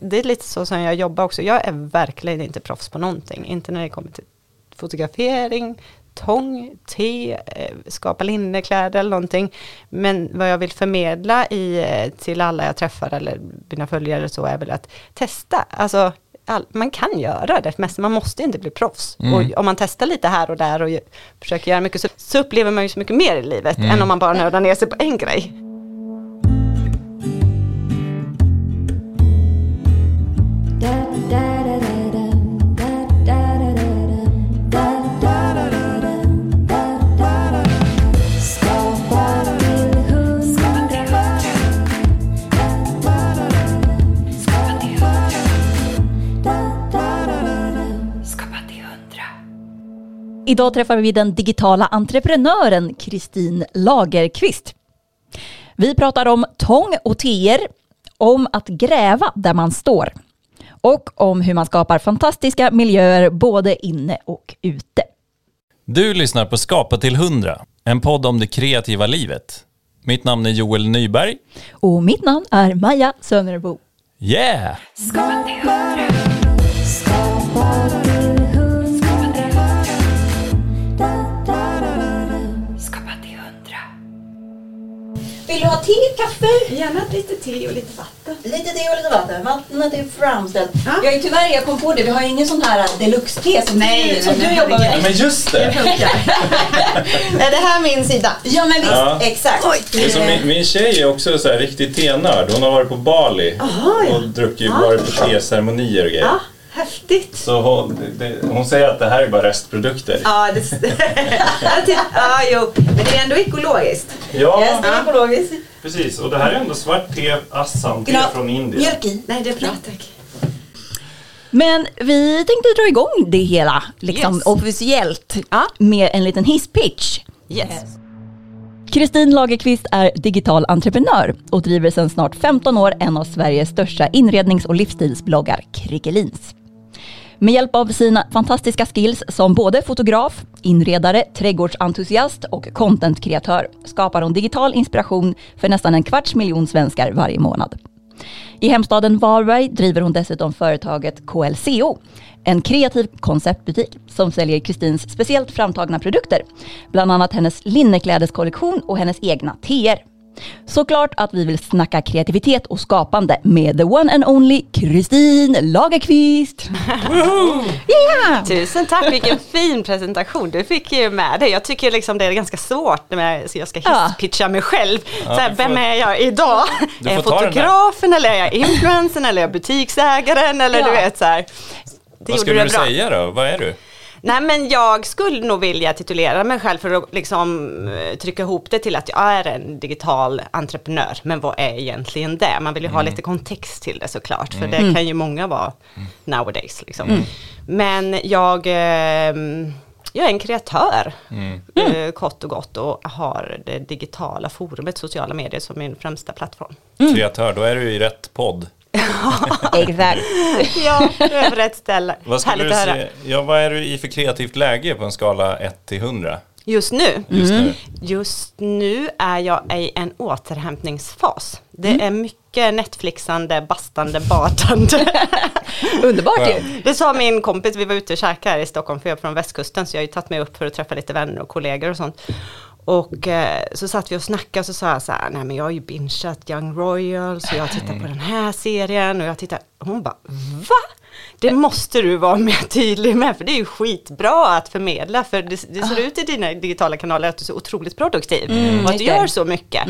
det är lite så som jag jobbar också. Jag är verkligen inte proffs på någonting. Inte när det kommer till fotografering, tång, te, eh, skapa linnekläder eller någonting. Men vad jag vill förmedla i, eh, till alla jag träffar eller mina följare så är väl att testa. Alltså, all, man kan göra det mesta, man måste inte bli proffs. Mm. Och om man testar lite här och där och försöker göra mycket så, så upplever man ju så mycket mer i livet Mm. än om man bara nördar ner sig på en grej. Idag träffar vi den digitala entreprenören Kristin Lagerqvist. Vi pratar om tång och teer, om att gräva där man står och om hur man skapar fantastiska miljöer både inne och ute. Du lyssnar på Skapa till 100, en podd om det kreativa livet. Mitt namn är Joel Nyberg. Och mitt namn är Maja Sönerbo. Yeah! Vill du ha te, kaffe? Gärna lite te och lite vatten. Lite te och lite vatten. Vattnet är framställt. Jag är tyvärr, jag kom på det, vi har ingen sån här deluxe-te som, Nej, som nej, du jobbar med. Men just det! Är det här min sida? Ja men visst, Ja. exakt. det är som min, min tjej är också så här riktig tenörd. Hon har varit på Bali ja. och druckit, varit på teceremonier och grejer. Ja, häftigt. Så hon, det, hon säger att det här är bara restprodukter. Ja, det, ja, jo, men det är ändå ekologiskt. Ja, Yes, det är ekologiskt. precis. Och det här är ändå svart te, assam te Vill du ha från Indien. Mjölk i. Nej, det är bra tack. Men vi tänkte dra igång det hela, liksom Yes. officiellt, Ja. med en liten hisspitch. Yes. Kristin Lagerqvist är digital entreprenör och driver sedan snart 15 år en av Sveriges största inrednings och livsstilsbloggar, Krickelins. Med hjälp av sina fantastiska skills som både fotograf, inredare, trädgårdsentusiast och contentkreatör skapar hon digital inspiration för nästan en kvarts miljon svenskar varje månad. I hemstaden Varberg driver hon dessutom företaget KLCO, en kreativ konceptbutik som säljer Kristins speciellt framtagna produkter. Bland annat hennes linneklädeskollektion och hennes egna teer. Såklart att vi vill snacka kreativitet och skapande med the one and only Kristin Lagerqvist. yeah! Tusen tack, vilken fin presentation du fick ju med det. Jag tycker liksom det är ganska svårt när jag, så jag ska Ja. hisspitcha mig själv. så här, du får- vem är jag idag? Du är jag fotografen eller är jag influencern eller är jag butiksägaren eller Ja. du vet så här. Det Vad skulle du bra. säga då? Vad är du? Nej men jag skulle nog vilja titulera mig själv för att liksom eh, trycka ihop det till att jag är en digital entreprenör. Men vad är egentligen det? Man vill ju ha lite kontext till det såklart. För det kan ju många vara nowadays. Liksom. Men jag, eh, jag är en kreatör. Eh, kort och gott och har det digitala forumet sociala medier som min främsta plattform. Kreatör, då är du i rätt podd. Exakt. ja, över rätt ställe. Vad, Härligt du att höra. se, ja, vad är du i för kreativt läge på en skala 1 till 100? Just nu? Just nu? Just nu är jag i en återhämtningsfas. Det Mm. är mycket Netflixande, bastande, badande. Underbart ju. Det sa min kompis, vi var ute och käkade här i Stockholm, för jag är från västkusten, så jag har ju tagit mig upp för att träffa lite vänner och kollegor och sånt. Och eh, så satt vi och snackade och så sa jag så här, nej men jag har ju bingeat Young Royals och jag har tittat på den här serien och jag tittar, hon bara, va? Det måste du vara mer tydlig med, för det är ju skitbra att förmedla, för det, det ser ut i dina digitala kanaler att du är så otroligt produktiv och att du gör så mycket.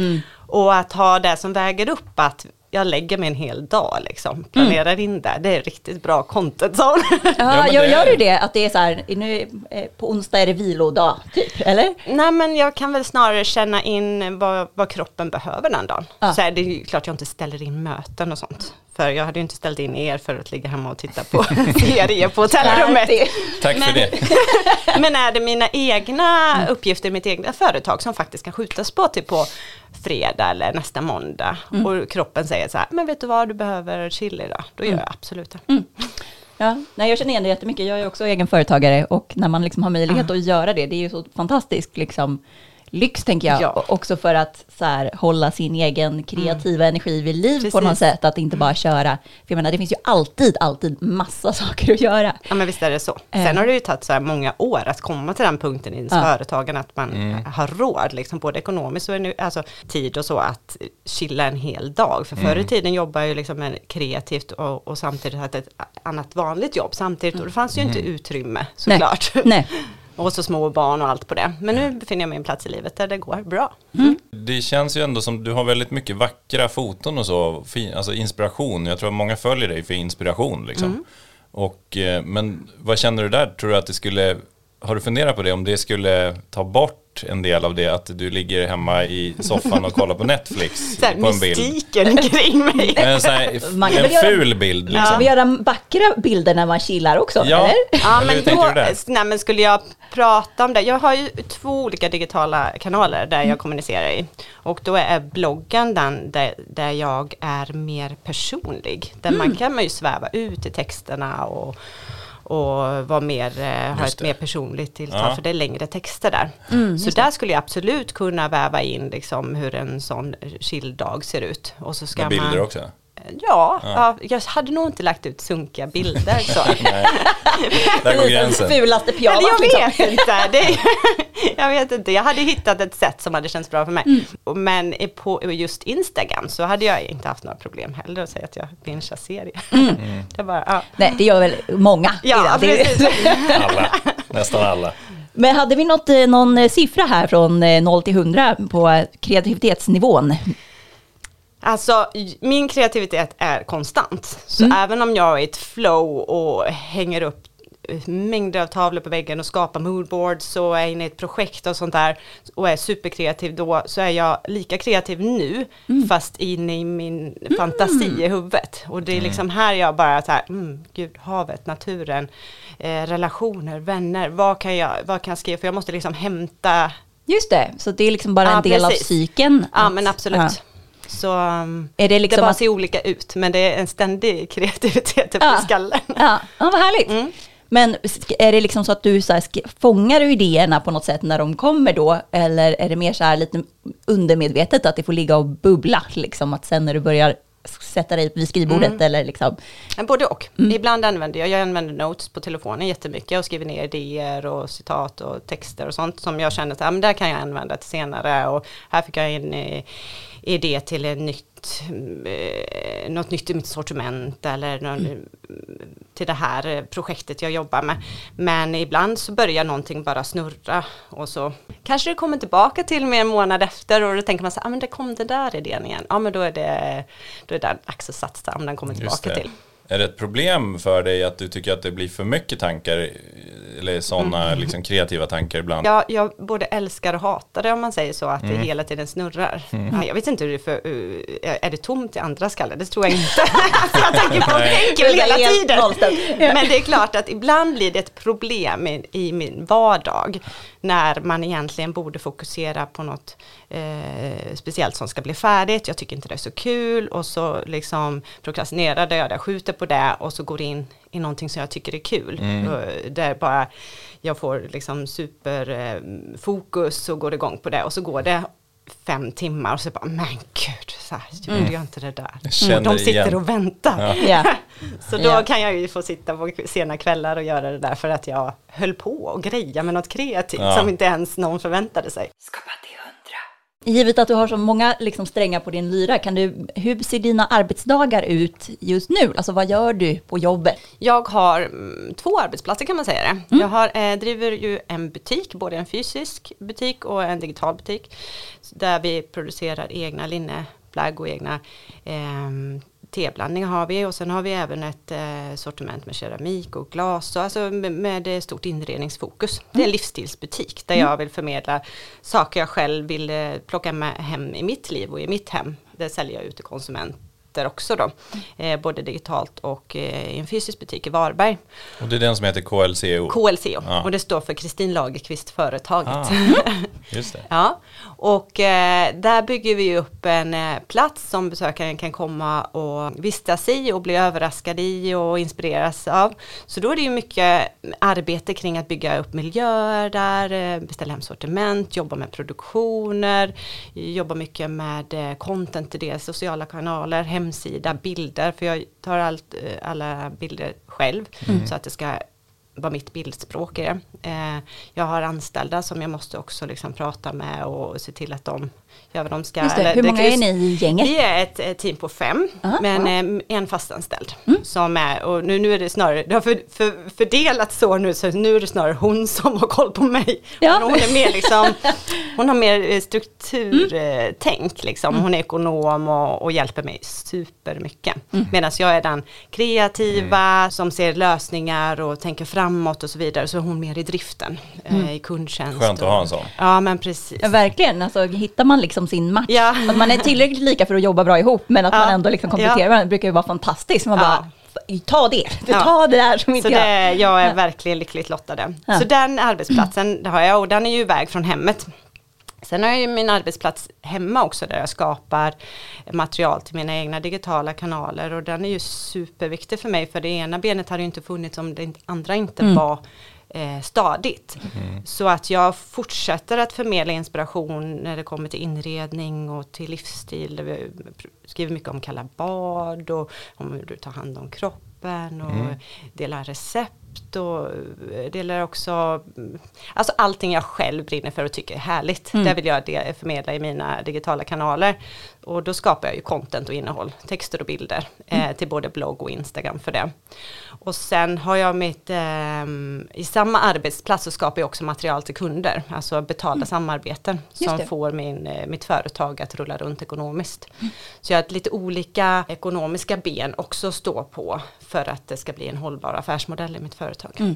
Och att ha det som väger upp att jag lägger mig en hel dag liksom, planerar in det, det är riktigt bra content. hon. Ja, jag det- gör du det att det är så här, nu, eh, på onsdag är det vilodag, typ, eller? Nej men jag kan väl snarare känna in vad, vad kroppen behöver den dagen. Ja. Så är det är ju klart jag inte ställer in möten och sånt. För jag hade ju inte ställt in er för att ligga hemma och titta på serier på hotellrummet. Tack för Men- det. Men är det mina egna Mm. uppgifter i mitt egna företag som faktiskt kan skjutas på till på fredag eller nästa måndag. Mm. Och kroppen säger så här, men vet du vad, du behöver chill idag. Då Mm. gör jag absolut det. Ja, nej, jag känner igen det jättemycket. Jag är också egenföretagare och när man liksom har möjlighet att göra det, det är ju så fantastiskt liksom, lyx tänker jag. Ja. Och Också för att så här, hålla sin egen kreativa energi vid liv på Precis. något sätt. Att inte bara köra. För jag menar, det finns ju alltid, alltid massa saker att göra. Ja men visst är det så. Eh. Sen har det ju tagit så här många år att komma till den punkten i ens Ja. företagande att man har råd, liksom både ekonomiskt och enu- alltså, tid och så, att chilla en hel dag. För förr i tiden jobbade jag ju liksom med kreativt och, och samtidigt hade ett annat vanligt jobb samtidigt och det fanns ju inte utrymme såklart. Nej. och så små barn och allt på det. Men nu befinner jag mig i en plats i livet där det går bra. Det känns ju ändå som du har väldigt mycket vackra foton och så, fin, alltså inspiration. Jag tror att många följer dig för inspiration liksom. Och, eh, men vad känner du där? Tror du att det skulle, har du funderat på det, om det skulle ta bort en del av det, att du ligger hemma i soffan och kollar på Netflix Så här, på en bild? mystiken kring mig. En, sån här, Man kan en göra- ful bild liksom. vi göra vackra bilder när man chillar också? Ja, Eller? Ja, men då, nej, men skulle jag prata om det, jag har ju två olika digitala kanaler där jag kommunicerar i. Och då är bloggen den där, där jag är mer personlig. Där man kan man ju sväva ut i texterna och, och vara mer, eh, ha ett det. mer personligt tilltal, Ja. för det är längre texter där. Mm, så där skulle jag absolut kunna väva in liksom hur en sån chilldag ser ut. Och så ska Med bilder man, också? Ja, ja. jag hade nog inte lagt ut sunkiga bilder så. Nej. Där går gränsen. Fulaste pyjamas jag liksom. vet inte. Det jag vet inte. Jag hade hittat ett sätt som hade känts bra för mig. Mm. Men på just Instagram så hade jag inte haft några problem heller att säga att jag bingear serier. Mm. Det är bara, ja. Nej, det gör väl många. Ja, Det- precis. Alla, nästan alla. Men hade vi något, eh, någon eh, siffra här från eh, 0 till 100 på eh, kreativitetsnivån? Alltså, min kreativitet är konstant. Så även om jag är i ett flow och hänger upp eh, mängder av tavlor på väggen och skapar moodboards och är inne i ett projekt och sånt där och är superkreativ då så är jag lika kreativ nu fast inne i min fantasi i huvudet. Och det är liksom här jag bara så här, mm, gud, havet, naturen, eh, relationer, vänner, vad kan, jag, vad kan jag skriva? För jag måste liksom hämta, Just det, så det är liksom bara en del precis. av psyken. ja att- men absolut. ja. Så um, Är det liksom det bara att- ser olika ut, men det är en ständig kreativitet uppe Ja. i skallen. Ja, ja vad härligt. Mm. Men är det liksom så att du så här, fångar du idéerna på något sätt när de kommer då? Eller är det mer så här lite undermedvetet att det får ligga och bubbla? Liksom att sen när du börjar sätta dig vid skrivbordet Mm. eller liksom... Både och. Mm. Ibland använder jag, jag använder notes på telefonen jättemycket och skriver ner idéer och citat och texter och sånt som jag känner att ja, men där kan jag använda till senare och här fick jag en eh, idé till en nytt, eh, något nytt i mitt sortiment eller någon, till det här projektet jag jobbar med. Men ibland så börjar någonting bara snurra och så kanske det kommer tillbaka till mig en månad efter och då tänker man så här, ah, men det kom den där idén igen. Ja men då är det, då är det satsa om den kommer tillbaka det. till. Är det ett problem för dig att du tycker att det blir för mycket tankar eller sådana liksom, kreativa tankar ibland? Jag, jag både älskar och hatar det om man säger så, att Mm. det hela tiden snurrar. Ja, jag vet inte hur det är för, uh, är det tomt i andra skallar? Det tror jag inte. För jag tänker på tänker hela tiden. Ja. Men det är klart att ibland blir det ett problem i, i min vardag, när man egentligen borde fokusera på något eh, speciellt som ska bli färdigt. Jag tycker inte det är så kul och så liksom prokrastinerar jag det, skjuter på det och så går in i någonting som jag tycker är kul. Och Där bara jag får liksom superfokus och går igång på det och så går det fem timmar och så bara, men gud, så här, gjorde jag inte det där. Jag känner De sitter igen. och väntar. Ja. Så då Ja. kan jag ju få sitta på sena kvällar och göra det där för att jag höll på och greja med något kreativt Ja. som inte ens någon förväntade sig. Givet att du har så många liksom, strängar på din lyra, kan du, hur ser dina arbetsdagar ut just nu? Alltså vad gör du på jobbet? Jag har mm, två arbetsplatser kan man säga det. Jag har, eh, driver ju en butik, både en fysisk butik och en digital butik. Där vi producerar egna linneplagg och egna eh, teblandningar har vi och sen har vi även ett eh, sortiment med keramik och glas och alltså med, med stort inredningsfokus. Det är en livsstilsbutik där jag vill förmedla saker jag själv vill eh, plocka med hem i mitt liv och i mitt hem. Det säljer jag ut till konsumenter fötter också då. Eh, både digitalt och eh, i en fysisk butik i Varberg. Och det är den som heter KLCO? KLCO Ja. och det står för Kristin Lagerqvist Företaget. Ah, just det. Ja, och eh, där bygger vi upp en eh, plats som besökaren kan komma och vistas i och bli överraskad i och inspireras av. Så då är det ju mycket arbete kring att bygga upp miljöer där, eh, beställa hem sortiment, jobba med produktioner, jobba mycket med eh, content i det, sociala kanaler, hemsida, bilder, för jag tar allt, eh, alla bilder själv så att det ska vara mitt bildspråk i det. Eh, jag har anställda som jag måste också liksom prata med och se till att de gör vad de ska. Just det. Eller Hur många ju- är ni i gänget? Vi är ett, ett team på fem, Aha, men. Mm. eh, en fastanställd. Som är, och nu, nu är det snarare, det har för, för, fördelats så nu, så nu är det snarare hon som har koll på mig. Ja. Hon är mer liksom, hon har mer eh, strukturtänk Mm. liksom. Hon är ekonom och, och hjälper mig supermycket. Mm. Medan jag är den kreativa som ser lösningar och tänker framåt och så vidare. Så är hon mer i driften, Mm. eh, i kundtjänst. Skönt att och- ha en sån. Ja men precis. Ja, verkligen, alltså, hittar man liksom sin match, Ja. att man är tillräckligt lika för att jobba bra ihop, men att Ja. man ändå liksom kompletterar Ja. varandra, brukar ju vara fantastiskt. Man bara, ta det, du Ja. tar det där som inte Så jag. det, jag är verkligen lyckligt lottade. Ja. Så den arbetsplatsen det har jag och den är ju iväg från hemmet. Sen har jag ju min arbetsplats hemma också där jag skapar material till mina egna digitala kanaler och den är ju superviktig för mig för det ena benet hade ju inte funnits om det andra inte Mm. var eh, stadigt. Så att jag fortsätter att förmedla inspiration när det kommer till inredning och till livsstil. Vi skriver mycket om kalla bad och om hur du tar hand om kroppen och delar recept och eh, delar också mm, Alltså allting jag själv brinner för och tycker är härligt. Det vill jag de- förmedla i mina digitala kanaler. Och då skapar jag ju content och innehåll, texter och bilder eh, till både blogg och Instagram för det. Och sen har jag mitt, ehm, i samma arbetsplats så skapar jag också material till kunder, alltså betalda samarbeten Just som får min, eh, mitt företag att rulla runt ekonomiskt. Så jag har lite olika ekonomiska ben också att stå på för att det ska bli en hållbar affärsmodell i mitt företag.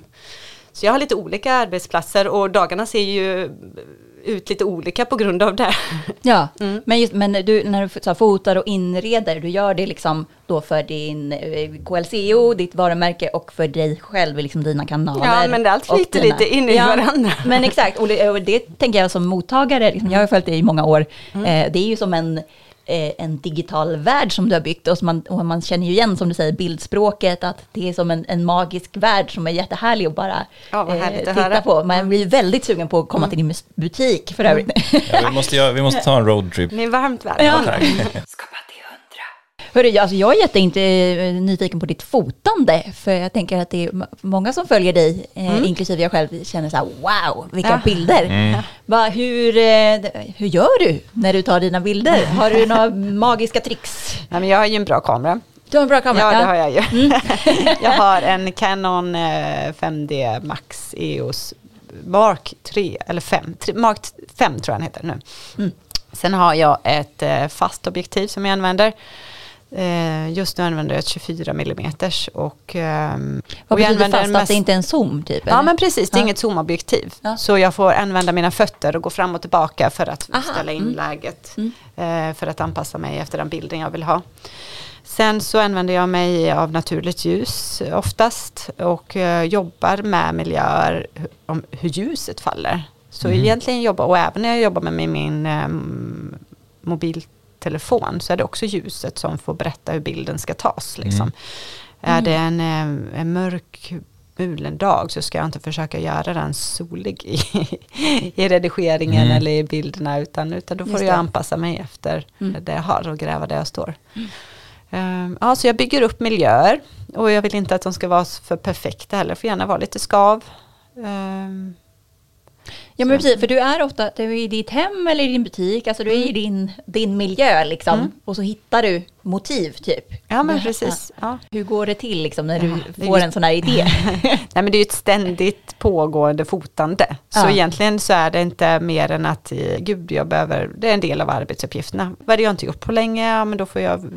Så jag har lite olika arbetsplatser och dagarna ser ju ut lite olika på grund av det. Ja, Mm. men, just, men du, när du så fotar och inreder, du gör det liksom då för din eh, KLCO, ditt varumärke och för dig själv, liksom dina kanaler. Ja, men allt och flyter dina- lite in i varandra. Men exakt, och det, och det tänker jag som mottagare, liksom, jag har följt dig i många år, Mm. eh, det är ju som en en digital värld som du har byggt och, som man, och man känner ju igen som du säger bildspråket att det är som en, en magisk värld som är jättehärlig att bara Ja, att titta höra. på. Man blir väldigt sugen på att komma till din butik för övrigt. Ja, vi, måste, vi måste ta en roadtrip. Ni är varmt välkomna. Ja. Hörru, jag- alltså jag är jättenyfiken på ditt fotande, för jag tänker att det är många som följer dig, eh, inklusive jag själv, känner så här, wow, vilka Ja. bilder. Va, hur, eh, hur gör du när du tar dina bilder? Har du några magiska tricks? Nej, men jag har ju en bra kamera. Du har en bra kamera? Ja, det har jag ju. jag har en Canon eh, 5D Max EOS Mark 3, eller 5, Mark 5 tror jag den heter nu. Sen har jag ett eh, fast objektiv som jag använder. Eh, just nu använder jag ett 24 mm och, ehm, Vad betyder fast? mest- Att det inte är en zoom typ? Ja eller? men precis, det är Ja. inget zoomobjektiv. Ja. Så jag får använda mina fötter och gå fram och tillbaka för att Aha, ställa in mm. läget. Eh, för att anpassa mig efter den bilden jag vill ha. Sen så använder jag mig av naturligt ljus oftast och eh, jobbar med miljöer om hur ljuset faller. Så egentligen jobbar, och även när jag jobbar med min, min ehm, mobiltelefon så är det också ljuset som får berätta hur bilden ska tas. Liksom. Är det en, eh, en mörk mulen dag så ska jag inte försöka göra den solig i, i redigeringen Mm. eller i bilderna utan, utan då får Just jag det. anpassa mig efter Mm. det jag har och gräva där jag står. Ehm, ja, så jag bygger upp miljöer och jag vill inte att de ska vara för perfekta heller, får gärna vara lite skav. Ehm, Ja men precis, för du är ofta du är i ditt hem eller i din butik, alltså du är i din, din miljö liksom. Mm. Och så hittar du motiv typ. ja men Det- precis. Ja. Hur går det till liksom när Ja, du det är får ju- en sån här idé? Nej men det är ju ett ständigt pågående fotande. Så Ja. egentligen så är det inte mer än att, eh, gud jag behöver, det är en del av arbetsuppgifterna. Vad har jag inte gjort på länge, ja men då får jag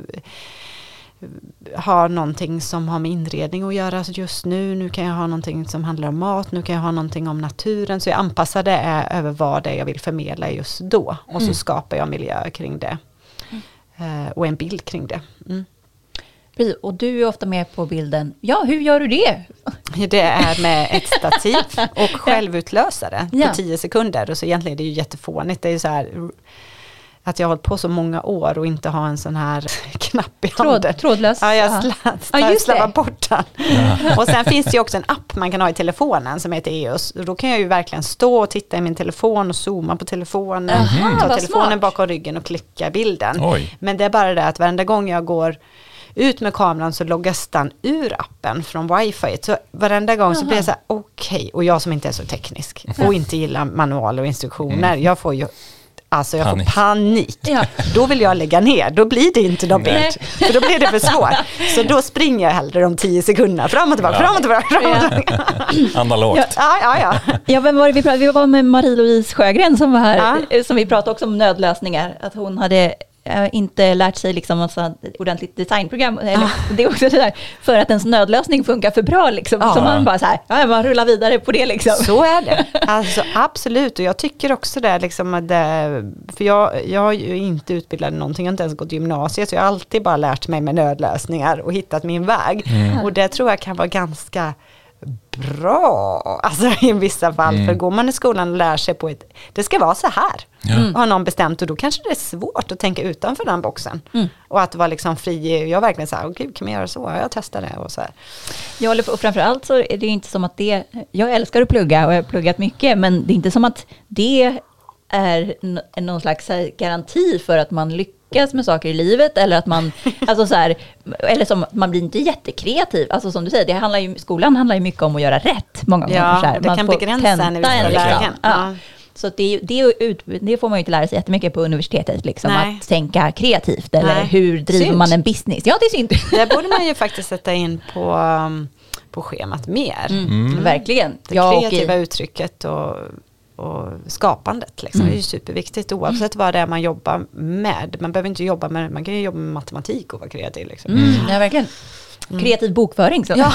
eh, ha någonting som har med inredning att göra just nu. Nu kan jag ha någonting som handlar om mat, nu kan jag ha någonting om naturen. Så jag anpassar det eh, över vad det är jag vill förmedla just då. Och så skapar jag miljöer kring det. Eh, och en bild kring det. Mm. Precis, och du är ofta med på bilden. Ja, hur gör du det? Det är med ett stativ och självutlösare Ja. på 10 sekunder. Och så egentligen är det ju jättefånigt. Det är ju så här att jag har hållit på så många år och inte ha en sån här knapp i handen. Tråd, trådlös? Ja, jag slarvar det. bort den. Och sen finns det ju också en app man kan ha i telefonen som heter EOS. Då kan jag ju verkligen stå och titta i min telefon och zooma på telefonen. Aha, ta telefonen smart. bakom ryggen och klicka bilden. Oj. Men det är bara det att varenda gång jag går ut med kameran så loggas den ur appen från wifi. Så varenda gång så blir jag så här, okej, och jag som inte är så teknisk och inte gillar manual och instruktioner, jag får ju Alltså jag Panik. får panik. Ja. Då vill jag lägga ner, då blir det inte någon Nej. bild. För då blir det för svårt. Så då springer jag hellre de tio sekunderna, fram och tillbaka, Ja. fram och tillbaka. Fram och tillbaka. Analogt. Ja, ja, ja. Ja, vem var det vi pratade Vi var med Marie-Louise Sjögren som var här, Ja. eh, som vi pratade också om nödlösningar. Att hon hade eh, inte lärt sig liksom sånt ordentligt designprogram. Eller, Det är också det där, för att ens nödlösning funkar för bra liksom. Ja. Så man bara så här, ja, man rullar vidare på det liksom. Så är det. Alltså, absolut, och jag tycker också det. Liksom, att det för jag, jag har ju inte utbildat någonting, jag har inte ens gått gymnasiet, så jag har alltid bara lärt mig med nödlösningar och hittat min väg. Och det tror jag kan vara ganska bra, alltså i vissa fall. För går man i skolan och lär sig på ett, det ska vara så här. Ja. Har någon bestämt och då kanske det är svårt att tänka utanför den boxen. Och att vara liksom fri, jag verkligen så här, oh, gud kan man göra så? Ja, jag testar det och så här. Ja, eller- och framförallt så är det ju inte som att det, jag älskar att plugga och jag har pluggat mycket, men det är inte som att det är någon slags här garanti för att man lyckas med saker i livet eller att man, alltså så här, eller som man blir inte jättekreativ. Alltså som du säger, det handlar ju, skolan handlar ju mycket om att göra rätt många Ja, gånger. Så här. det Man kan får begränsa en i vissa liksom. lägen. Ja. Ja. Så det, det, det får man ju inte lära sig jättemycket på universitetet, liksom, Nej. att tänka kreativt eller Nej. hur driver Synd. man en business. Ja, det är synd. Det borde man ju faktiskt sätta in på, um, på schemat mer. Mm. Verkligen. Det Ja, kreativa uttrycket och, och skapandet. Liksom. Det är ju superviktigt oavsett vad det är man jobbar med. Man behöver inte jobba med, man kan ju jobba med matematik och vara kreativ. Liksom. Mm, ja, verkligen. Kreativ bokföring. Så. Ja.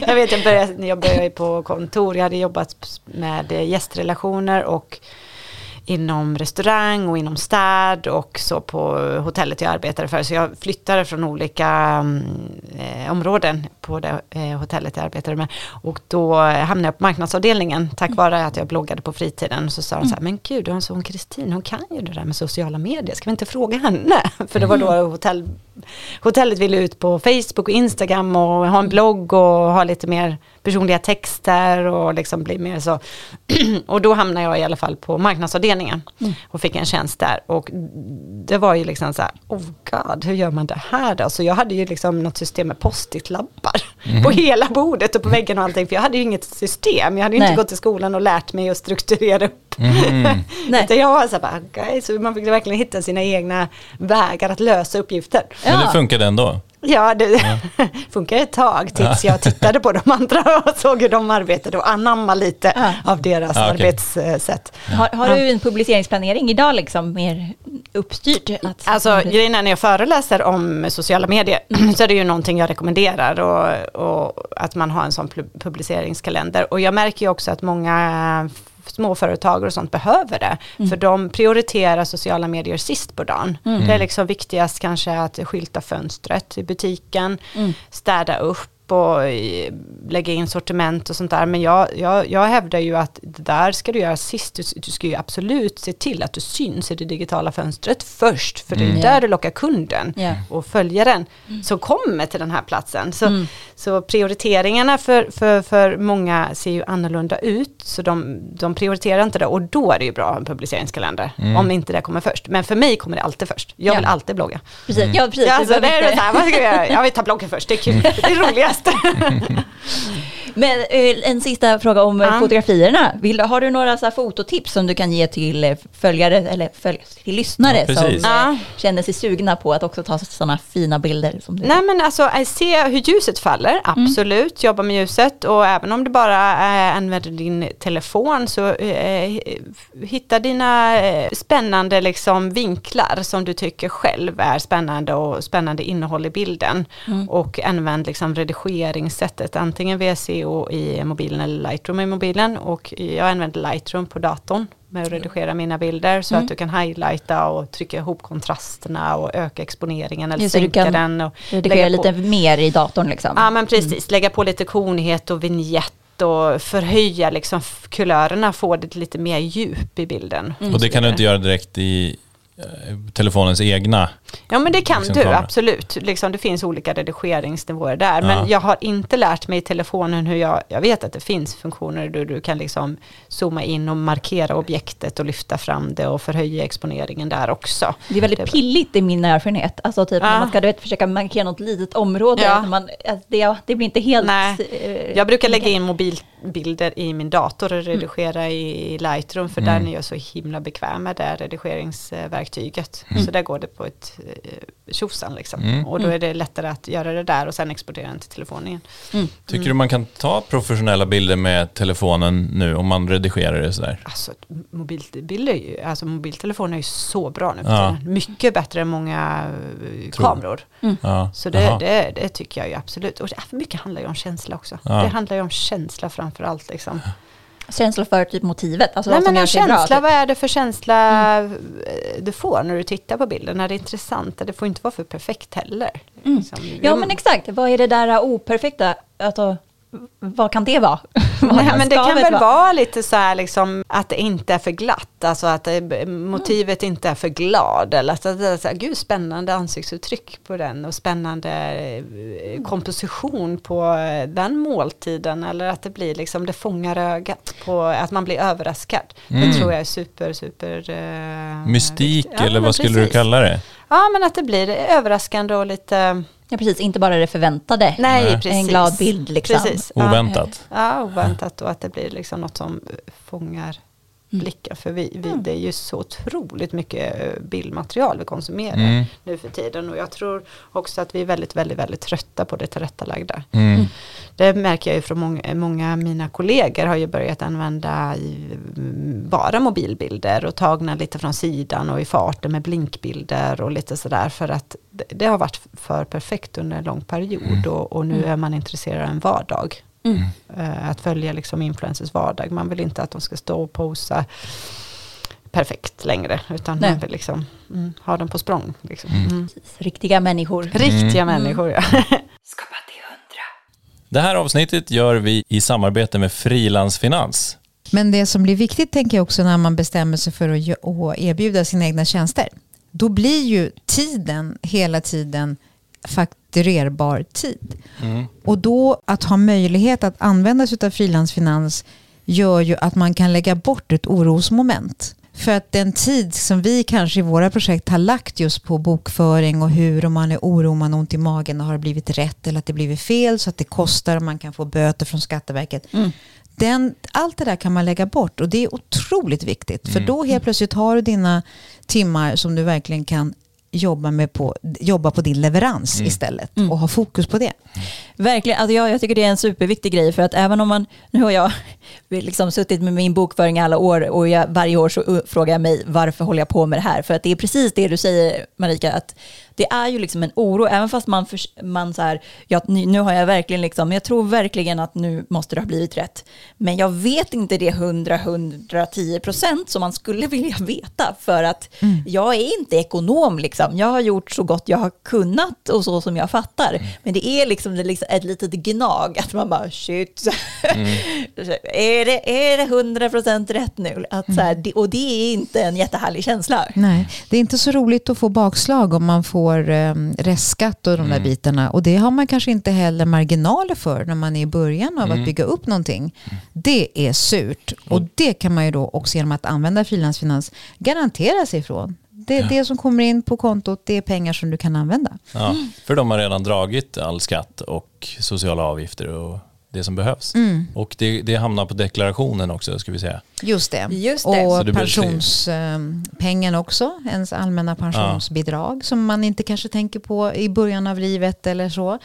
jag vet, jag började, när jag började på kontor, jag hade jobbat med gästrelationer och inom restaurang och inom städ och så på hotellet jag arbetade för. Så jag flyttade från olika mm, eh, områden på det eh, hotellet jag arbetade med. Och då hamnade jag på marknadsavdelningen tack vare att jag bloggade på fritiden. Så sa de så här, men gud, du har en sån Kristin, hon kan ju det där med sociala medier, ska vi inte fråga henne? För det var då hotell, hotellet ville ut på Facebook och Instagram och ha en blogg och ha lite mer personliga texter och liksom bli mer så. och då hamnade jag i alla fall på marknadsavdelningen och fick en tjänst där. Och det var ju liksom så här, oh god, hur gör man det här då? Så jag hade ju liksom något system med post-it-lappar på hela bordet och på väggen och allting. För jag hade ju inget system, jag hade ju Nej. inte gått till skolan och lärt mig att strukturera upp. Nej. Utan jag var så här, bara, okay, så man fick verkligen hitta sina egna vägar att lösa uppgifter. Men det funkade ändå. Ja, det funkar ett tag tills jag tittade på de andra och såg hur de arbetade och anamma lite Ja. av deras Ja, okej. arbetssätt. Har, har du en publiceringsplanering idag liksom mer uppstyrt? Att, Alltså grejen är när jag föreläser om sociala medier så är det ju någonting jag rekommenderar och, och att man har en sån pu- publiceringskalender. Och jag märker ju också att många småföretagare och sånt behöver det. För de prioriterar sociala medier sist på dagen. Det är liksom viktigast kanske att skylta fönstret i butiken, städa upp och i- lägga in sortiment och sånt där. Men jag, jag, jag hävdar ju att det där ska du göra sist. Du, du ska ju absolut se till att du syns i det digitala fönstret först. För det är Mm. där du lockar kunden Ja. och följaren som kommer till den här platsen. Så, så prioriteringarna för, för, för många ser ju annorlunda ut. Så de, de prioriterar inte det och då är det ju bra en publiceringskalender. Om inte det kommer först. Men för mig kommer det alltid först. Jag vill Ja. alltid blogga. Precis, ja, precis. Ja, alltså, det är så här, vad ska jag göra? Jag vill ta bloggen först, det är kul, det är roligast. podcast. Men eh, en sista fråga om eh, Ja. fotografierna. Vill, har du några så här, fototips som du kan ge till eh, följare eller följ, till lyssnare Ja, som Ja. känner sig sugna på att också ta sådana fina bilder som du? Nej men alltså se hur ljuset faller, absolut, jobba med ljuset och även om du bara eh, använder din telefon så eh, hitta dina eh, spännande liksom vinklar som du tycker själv är spännande och spännande innehåll i bilden och använd liksom redigeringssättet, antingen VSC video i mobilen eller Lightroom i mobilen och jag använder Lightroom på datorn med att redigera mina bilder så Mm. att du kan highlighta och trycka ihop kontrasterna och öka exponeringen eller Just sänka den. Och Redigera lite mer i datorn liksom. Ja men precis, lägga på lite konighet och vignett och förhöja liksom kulörerna, få det lite mer djup i bilden. Och det kan du inte göra direkt i telefonens egna. Ja men det kan Liksom du, absolut. Liksom, det finns olika redigeringsnivåer där. Ja. Men jag har inte lärt mig i telefonen hur jag, jag vet att det finns funktioner där du kan liksom zooma in och markera objektet och lyfta fram det och förhöja exponeringen där också. Det är väldigt Det- pilligt i min erfarenhet. Alltså typ när Ja. man ska du vet, försöka markera något litet område. Ja. När man, det, det blir inte helt... Nej. eh, Jag brukar lägga in mobilbilder i min dator och redigera i Lightroom för Mm. där är jag så himla bekväm med det redigeringsverktyget. Så där går det på ett eh, tjosan liksom. Mm. Och då är det lättare att göra det där och sen exportera den till telefonen igen. Tycker du man kan ta professionella bilder med telefonen nu om man redigerar det sådär? Alltså mobilbilder, är ju- alltså mobiltelefoner är ju så bra nu Ja. Mycket bättre än många eh, Tror. kameror. Ja. Så det, det, det tycker jag ju absolut. Och det, mycket handlar ju om känsla också. Ja. Det handlar ju om känsla framför allt. Liksom. Känsla för typ motivet. Alltså Nej men en sig bra. känsla, typ. vad är det för känsla eh, du får när du tittar på bilden? När det är intressant, det får inte vara för perfekt heller. Liksom. Ja men exakt, vad är det där operfekta? Alltså, vad kan det vara? Nej, men det kan väl vara? vara lite så här liksom att det inte är för glatt, alltså att det, motivet inte är för glad. Eller att det är så här, gud spännande ansiktsuttryck på den och spännande eh, komposition på eh, den måltiden. Eller att det blir liksom, det fångar ögat på att man blir överraskad. Mm. Det tror jag är super, super... eh, Mystik. Ja, eller vad skulle du precis. kalla det? Ja men att det blir överraskande och lite, Ja precis, inte bara det förväntade. nej Nej. precis. En glad bild liksom. Precis. Ja. Oväntat. Ja, oväntat och att det blir liksom något som fångar Mm. blickar. För vi, vi, det är ju så otroligt mycket eh, bildmaterial vi konsumerar Mm. nu för tiden. Och jag tror också att vi är väldigt, väldigt, väldigt trötta på det tillrättalagda. Mm. Det märker jag ju från många, många av mina kollegor har ju börjat använda mm, bara mobilbilder och tagna lite från sidan och i farten med blinkbilder och lite sådär för att det, det har varit för perfekt under en lång period och, och nu är man intresserad av en vardag. Mm. Eh, att följa liksom influencers vardag. Man vill inte att de ska stå och posa perfekt längre utan Nej. man vill liksom mm, ha dem på språng. Liksom. Mm. Riktiga människor. Riktiga människor ja. Skapa till hundra. Det här avsnittet gör vi i samarbete med Frilansfinans. Men det som blir viktigt tänker jag också när man bestämmer sig för att erbjuda sina egna tjänster. Då blir ju tiden hela tiden fakturerbar tid. Mm. Och då att ha möjlighet att använda sig av frilansfinans gör ju att man kan lägga bort ett orosmoment. För att den tid som vi kanske i våra projekt har lagt just på bokföring och hur om man är orolig, om man har ont i magen och har det blivit rätt eller att det blivit fel så att det kostar och man kan få böter från Skatteverket. Den, allt det där kan man lägga bort och det är otroligt viktigt. För då helt plötsligt har du dina timmar som du verkligen kan jobba, med på, jobba på din leverans istället och ha fokus på det. Verkligen, alltså jag, jag tycker det är en superviktig grej för att även om man, nu har jag liksom suttit med min bokföring alla år och jag, varje år så frågar jag mig varför håller jag på med det här? För att det är precis det du säger Marika, att det är ju liksom en oro, även fast man, för, man så här, ja, nu har jag verkligen liksom, jag tror verkligen att nu måste det ha blivit rätt. Men jag vet inte det 100-110 procent som man skulle vilja veta för att jag är inte ekonom liksom. Jag har gjort så gott jag har kunnat och så som jag fattar. Men det är liksom, det är liksom ett litet gnag att man bara shit, är, det, är det 100 procent rätt nu? Att så här, det, och det är inte en jättehärlig känsla. Nej, det är inte så roligt att få bakslag om man får eh, restskatt och de där bitarna. Och det har man kanske inte heller marginaler för när man är i början av att bygga upp någonting. Det är surt. Och det kan man ju då också genom att använda frilansfinans garantera sig ifrån. Det, det som kommer in på kontot, det är pengar som du kan använda. Ja, för de har redan dragit all skatt och sociala avgifter och det som behövs. Och det, det hamnar på deklarationen också, ska vi säga. Just det. Just det. Och pensionspengen också, ens allmänna pensionsbidrag som man inte kanske tänker på i början av livet eller så.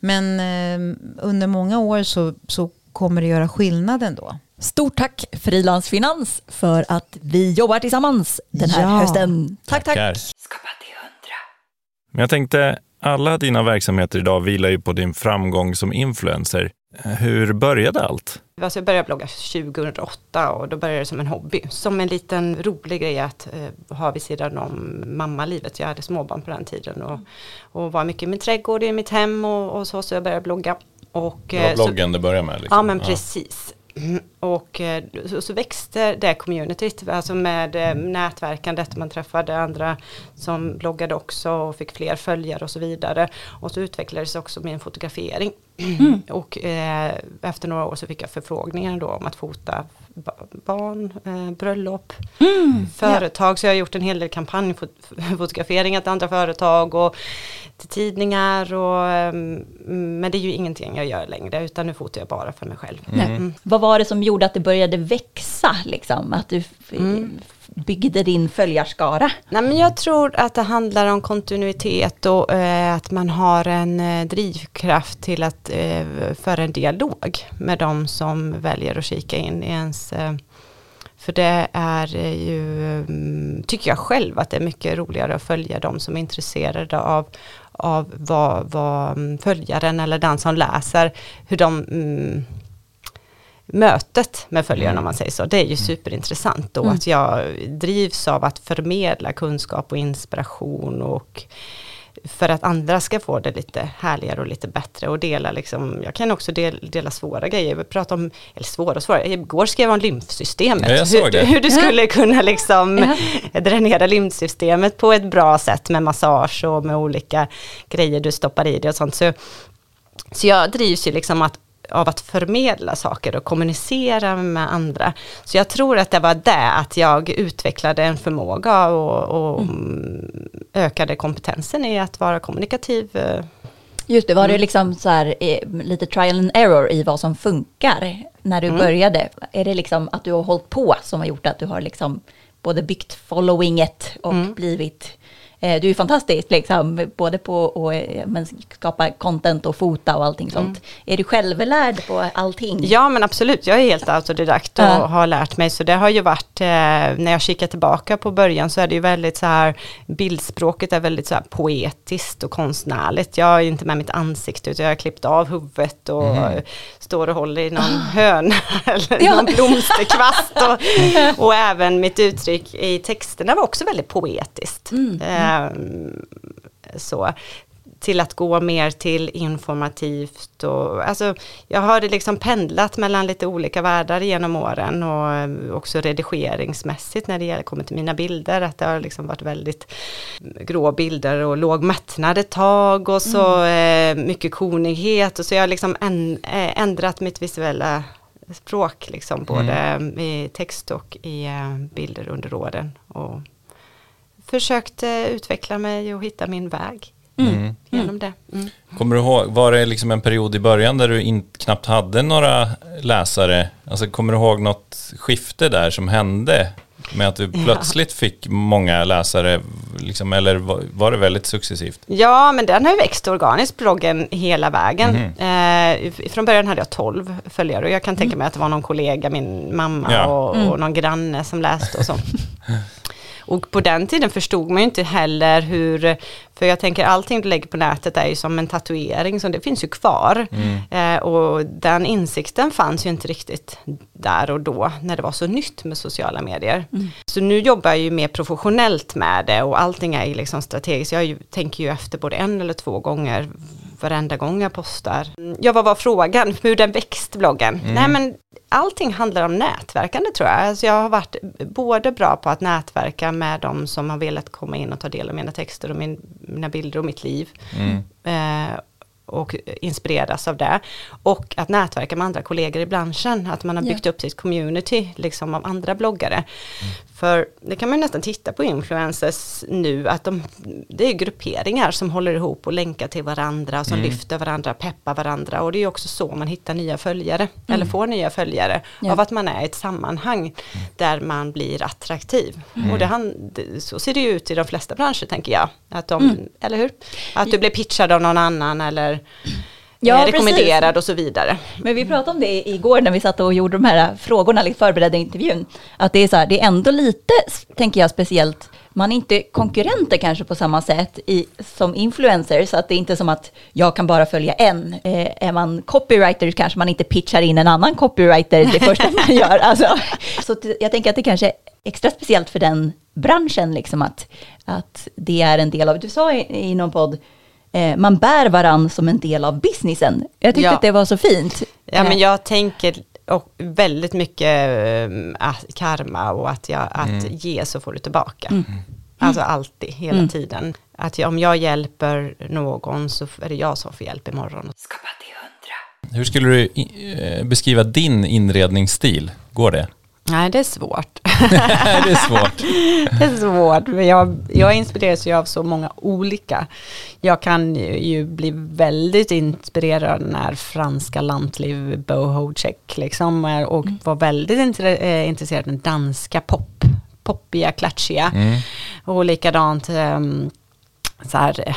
Men eh, under många år så, så kommer det göra skillnad ändå. Stort tack Frilansfinans för att vi jobbar tillsammans den här Ja. hösten. Tack, tack. Tackar. Men jag tänkte, alla dina verksamheter idag vilar ju på din framgång som influencer. Hur började allt? Alltså jag började blogga 2008 och då började det som en hobby. Som en liten rolig grej att eh, ha vid sidan om mammalivet. Jag hade småbarn på den tiden och, och var mycket i min trädgård, i mitt hem och, och så. Så jag började blogga. Och, det var eh, bloggen så, det började med? Liksom. Ja men precis. Mm, Och eh, så, så växte det communityt, alltså med eh, nätverkandet, man träffade andra som bloggade också och fick fler följare och så vidare. Och så utvecklades också min fotografering. Och eh, efter några år så fick jag förfrågningar då om att fota ba- barn, eh, bröllop, företag. Så jag har gjort en hel del kampanjfotograferingar till andra företag och till tidningar. Och, ehm, men det är ju ingenting jag gör längre utan nu fotar jag bara för mig själv. Nej. Vad var det som gjorde att det började växa? Liksom? Att du f- byggde din följarskara? Nej, men jag tror att det handlar om kontinuitet och eh, att man har en eh, drivkraft till att eh, föra en dialog med de som väljer att kika in i ens eh, för det är ju, mm, tycker jag själv, att det är mycket roligare att följa de som är intresserade av, av vad, vad mm, följaren eller den som läser, hur de mm, mötet med följaren om man säger så. Det är ju superintressant då att jag drivs av att förmedla kunskap och inspiration och för att andra ska få det lite härligare och lite bättre och dela liksom, jag kan också del, dela svåra grejer, vi pratar om, eller svåra och svåra, igår skrev jag om lymfsystemet, Ja, jag hur, hur du skulle kunna liksom Ja. dränera lymfsystemet på ett bra sätt med massage och med olika grejer du stoppar i det och sånt. Så, så jag drivs ju liksom att, av att förmedla saker och kommunicera med andra. Så jag tror att det var det, att jag utvecklade en förmåga och, och mm. ökade kompetensen i att vara kommunikativ. eh, Just det, var det liksom så här, eh, lite trial and error i vad som funkar när du började? Är det liksom att du har hållit på som har gjort att du har liksom både byggt followinget och blivit eh, du är fantastisk, liksom, både på att eh, skapa content och fota och allting sånt. Är du självlärd på allting? Ja men absolut, jag är helt autodidakt och Ja. har lärt mig. Så det har ju varit, eh, när jag kikar tillbaka på början så är det ju väldigt så här, bildspråket är väldigt så här poetiskt och konstnärligt. Jag är inte med mitt ansikte utan jag har klippt av huvudet och eh, står och håller i någon höna eller Ja. någon blomsterkvast. Och, och även mitt uttryck i texterna var också väldigt poetiskt. Ehm, så till att gå mer till informativt och alltså jag har liksom pendlat mellan lite olika världar genom åren och eh, också redigeringsmässigt när det gäller, kommer till mina bilder att det har liksom varit väldigt grå bilder och låg mättnad ett tag och så eh, mycket konighet och så jag har liksom en, eh, ändrat mitt visuella språk liksom både i text och i eh, bilder under åren och försökt eh, utveckla mig och hitta min väg Mm. genom det. Mm. Kommer du ihåg, var det liksom en period i början där du in, knappt hade några läsare? Alltså kommer du ihåg något skifte där som hände? Med att du plötsligt fick många läsare, liksom, eller var, var det väldigt successivt? Ja, men den har ju växt organiskt, bloggen, hela vägen. Eh, från början hade jag 12 följare och jag kan tänka mig att det var någon kollega, min mamma Ja. och, och någon granne som läste och så. Och på den tiden förstod man ju inte heller hur, för jag tänker allting du lägger på nätet är ju som en tatuering, så det finns ju kvar. Eh, och den insikten fanns ju inte riktigt där och då, när det var så nytt med sociala medier. Så nu jobbar jag ju mer professionellt med det och allting är ju liksom strategiskt. Jag ju, tänker ju efter både en eller två gånger varenda gång jag postar. Ja, vad var frågan? Hur den växt bloggen? Nej, men allting handlar om nätverkande tror jag. Alltså jag har varit både bra på att nätverka med de som har velat komma in och ta del av mina texter och min, mina bilder och mitt liv. Eh, och inspireras av det. Och att nätverka med andra kollegor i branschen. Att man har byggt upp sitt community liksom av andra bloggare. För det kan man ju nästan titta på influencers nu. Att de, det är grupperingar som håller ihop och länkar till varandra. Som lyfter varandra, peppar varandra. Och det är också så man hittar nya följare. Eller får nya följare. Ja. Av att man är i ett sammanhang där man blir attraktiv. Och det, så ser det ju ut i de flesta branscher tänker jag. Att de, Eller hur? Att du blir pitchad av någon annan eller Ja, eh, rekommenderad och så vidare. Men vi pratade om det igår när vi satt och gjorde de här frågorna, liksom förberedda intervjun. Att det är så här, det är ändå lite, tänker jag speciellt, man är inte konkurrenter kanske på samma sätt i, som influencer, så att det är inte som att jag kan bara följa en. Eh, är man copywriter kanske man inte pitchar in en annan copywriter det första man gör. Alltså, så jag tänker att det kanske är extra speciellt för den branschen, liksom att, att det är en del av, du sa i, i någon podd, eh, man bär varann som en del av businessen. Jag tyckte Ja. att det var så fint. Ja, men jag tänker och väldigt mycket eh, att karma och att, jag, att ge så får du tillbaka. Alltså alltid, hela tiden. Att jag, om jag hjälper någon så är det jag som får hjälp imorgon. Hur skulle du i- eh, beskriva din inredningsstil? Går det? Nej, det är svårt. det är svårt. Det är svårt, men jag, jag inspireras ju av så många olika. Jag kan ju, ju bli väldigt inspirerad när franska lantliv boho check liksom och var väldigt intre, eh, intresserad av danska pop, poppiga, klatschiga. Och likadant ehm, så här, eh,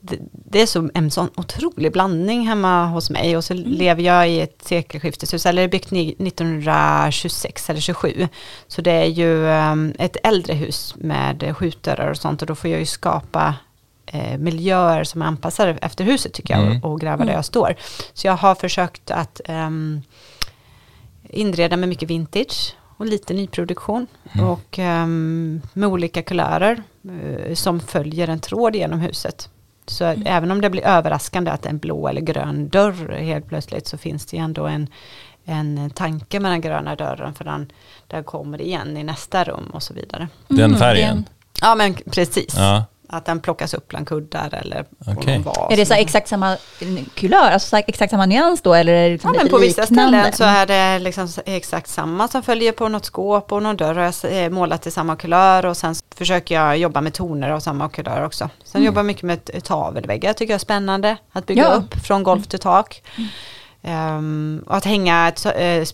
det, det är så, en sån otrolig blandning hemma hos mig och så lever jag i ett sekelskifteshus, eller det är byggt ni- 1926 eller 27. Så det är ju ehm, ett äldre hus med skjutdörrar och sånt och då får jag ju skapa eh, miljöer som är anpassade efter huset tycker jag Mm. och, och gräva där jag står. Så jag har försökt att ehm, inreda med mycket vintage och lite nyproduktion. Och ehm, med olika kulörer eh, som följer en tråd genom huset. Så att även om det blir överraskande att det är en blå eller grön dörr helt plötsligt så finns det ju ändå en, en tanke med den gröna dörren för den, den kommer igen i nästa rum och så vidare. Den Mm, färgen? Ja men precis. Ja. Att den plockas upp bland kuddar eller på någon vas. Är det så exakt samma kulör, alltså exakt samma nyans då? Eller är det liksom Ja, men på vissa ställen så är det liksom exakt samma som följer på något skåp och någon dörr har jag eh, målat i samma kulör och sen försöker jag jobba med toner av samma kulör också. Sen jobbar jag mycket med tavelväggar, tycker jag är spännande att bygga Ja. upp från golv till tak. Ehm, och att hänga eh,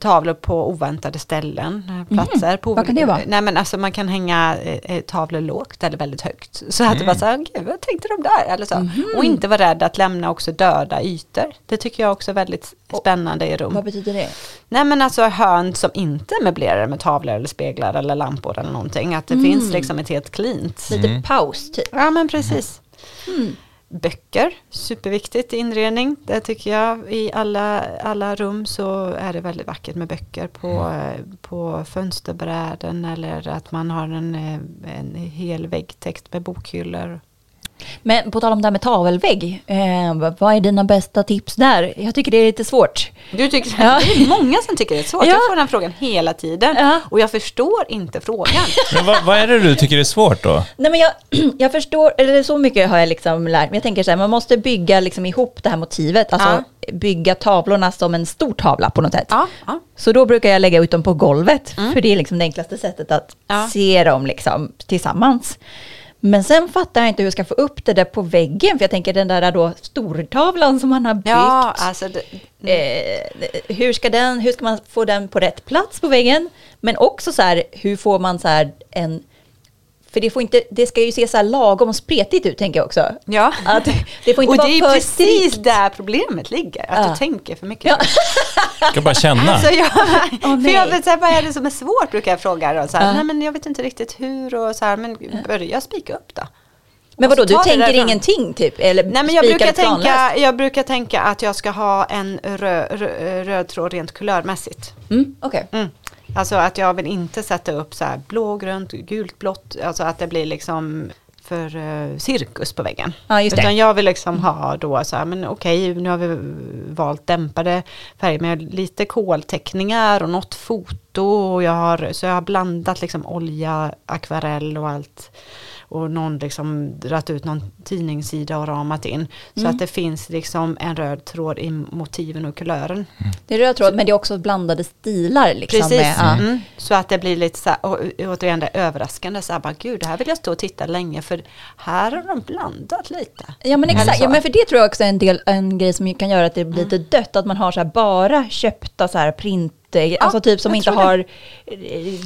tavlor på oväntade ställen, eh, platser. På, Vad kan det vara? Nej men alltså man kan hänga eh, tavlor lågt eller väldigt högt. Så att det bara så här, gud vad tänkte de där? Eller så. Och inte vara rädd att lämna också döda ytor. Det tycker jag också är väldigt spännande i rum. Vad betyder det? Nej men alltså hörn som inte är möblerade med tavlor eller speglar eller lampor eller någonting. Att det finns liksom ett helt cleant. Lite paus typ. Ja men precis. Böcker, superviktigt i inredning. Det tycker jag i alla, alla rum så är det väldigt vackert med böcker på, eh, på fönsterbräden eller att man har en, eh, en hel väggtext med bokhyllor. Men på tal om det här med tavelvägg, eh, vad- är dina bästa tips där? Jag tycker det är lite svårt. Du tycker, Ja. Det är många som tycker det är svårt. Ja. Jag får den frågan hela tiden Ja. och jag förstår inte frågan. Men vad, vad är det du tycker är svårt då? Nej men jag, jag förstår, eller så mycket har jag liksom lärt mig. Jag tänker så här, man måste bygga liksom ihop det här motivet, alltså bygga tavlorna som en stor tavla på något sätt. Ja, ja. Så då brukar jag lägga ut dem på golvet, för det är liksom det enklaste sättet att Ja. se dem liksom tillsammans. Men sen fattar jag inte hur jag ska få upp det där på väggen, för jag tänker den där då stortavlan som man har byggt. Ja, alltså det, Eh, hur, ska den, hur ska man få den på rätt plats på väggen? Men också så här, hur får man så här en... För det, får inte, det ska ju se så här lagom spretigt ut, tänker jag också. Ja. Att det får inte och vara det är för precis strikt. där problemet ligger, att Ja. du tänker för mycket. Ja. Jag ska bara känna. Alltså jag, Åh, för jag vet, så här, vad är det som är svårt brukar jag fråga. Och så här, Ja. Nej men jag vet inte riktigt hur och så här, men börja spika upp då. Men vadå, du tänker ingenting typ? Eller Nej men jag brukar, tänka, jag brukar tänka att jag ska ha en rö, rö, röd tråd rent kulörmässigt. Mm, Okej. Mm. Alltså att jag vill inte sätta upp så här blå, grönt, gult, blått. Alltså att det blir liksom för uh, cirkus på väggen. Ja, just det. Utan jag vill liksom ha då så här, men okej, nu har vi valt dämpade färger med lite kolteckningar och något foto. Och jag har, så jag har blandat liksom olja, akvarell och allt. Och någon liksom dragit ut någon tidningssida och ramat in. Så Mm. att det finns liksom en röd tråd i motiven och kulören. Det är röd tråd, men det är också blandade stilar. Liksom, Precis, Med, ja. mm. så att det blir lite så här, och, återigen det överraskande, så här, bara, gud det här vill jag stå och titta länge för här har de blandat lite. Ja men exakt, ja, men för det tror jag också är en, del, en grej som kan göra att det blir lite dött, att man har så här bara köpta så här printade eh, alltså typ som inte har, eh,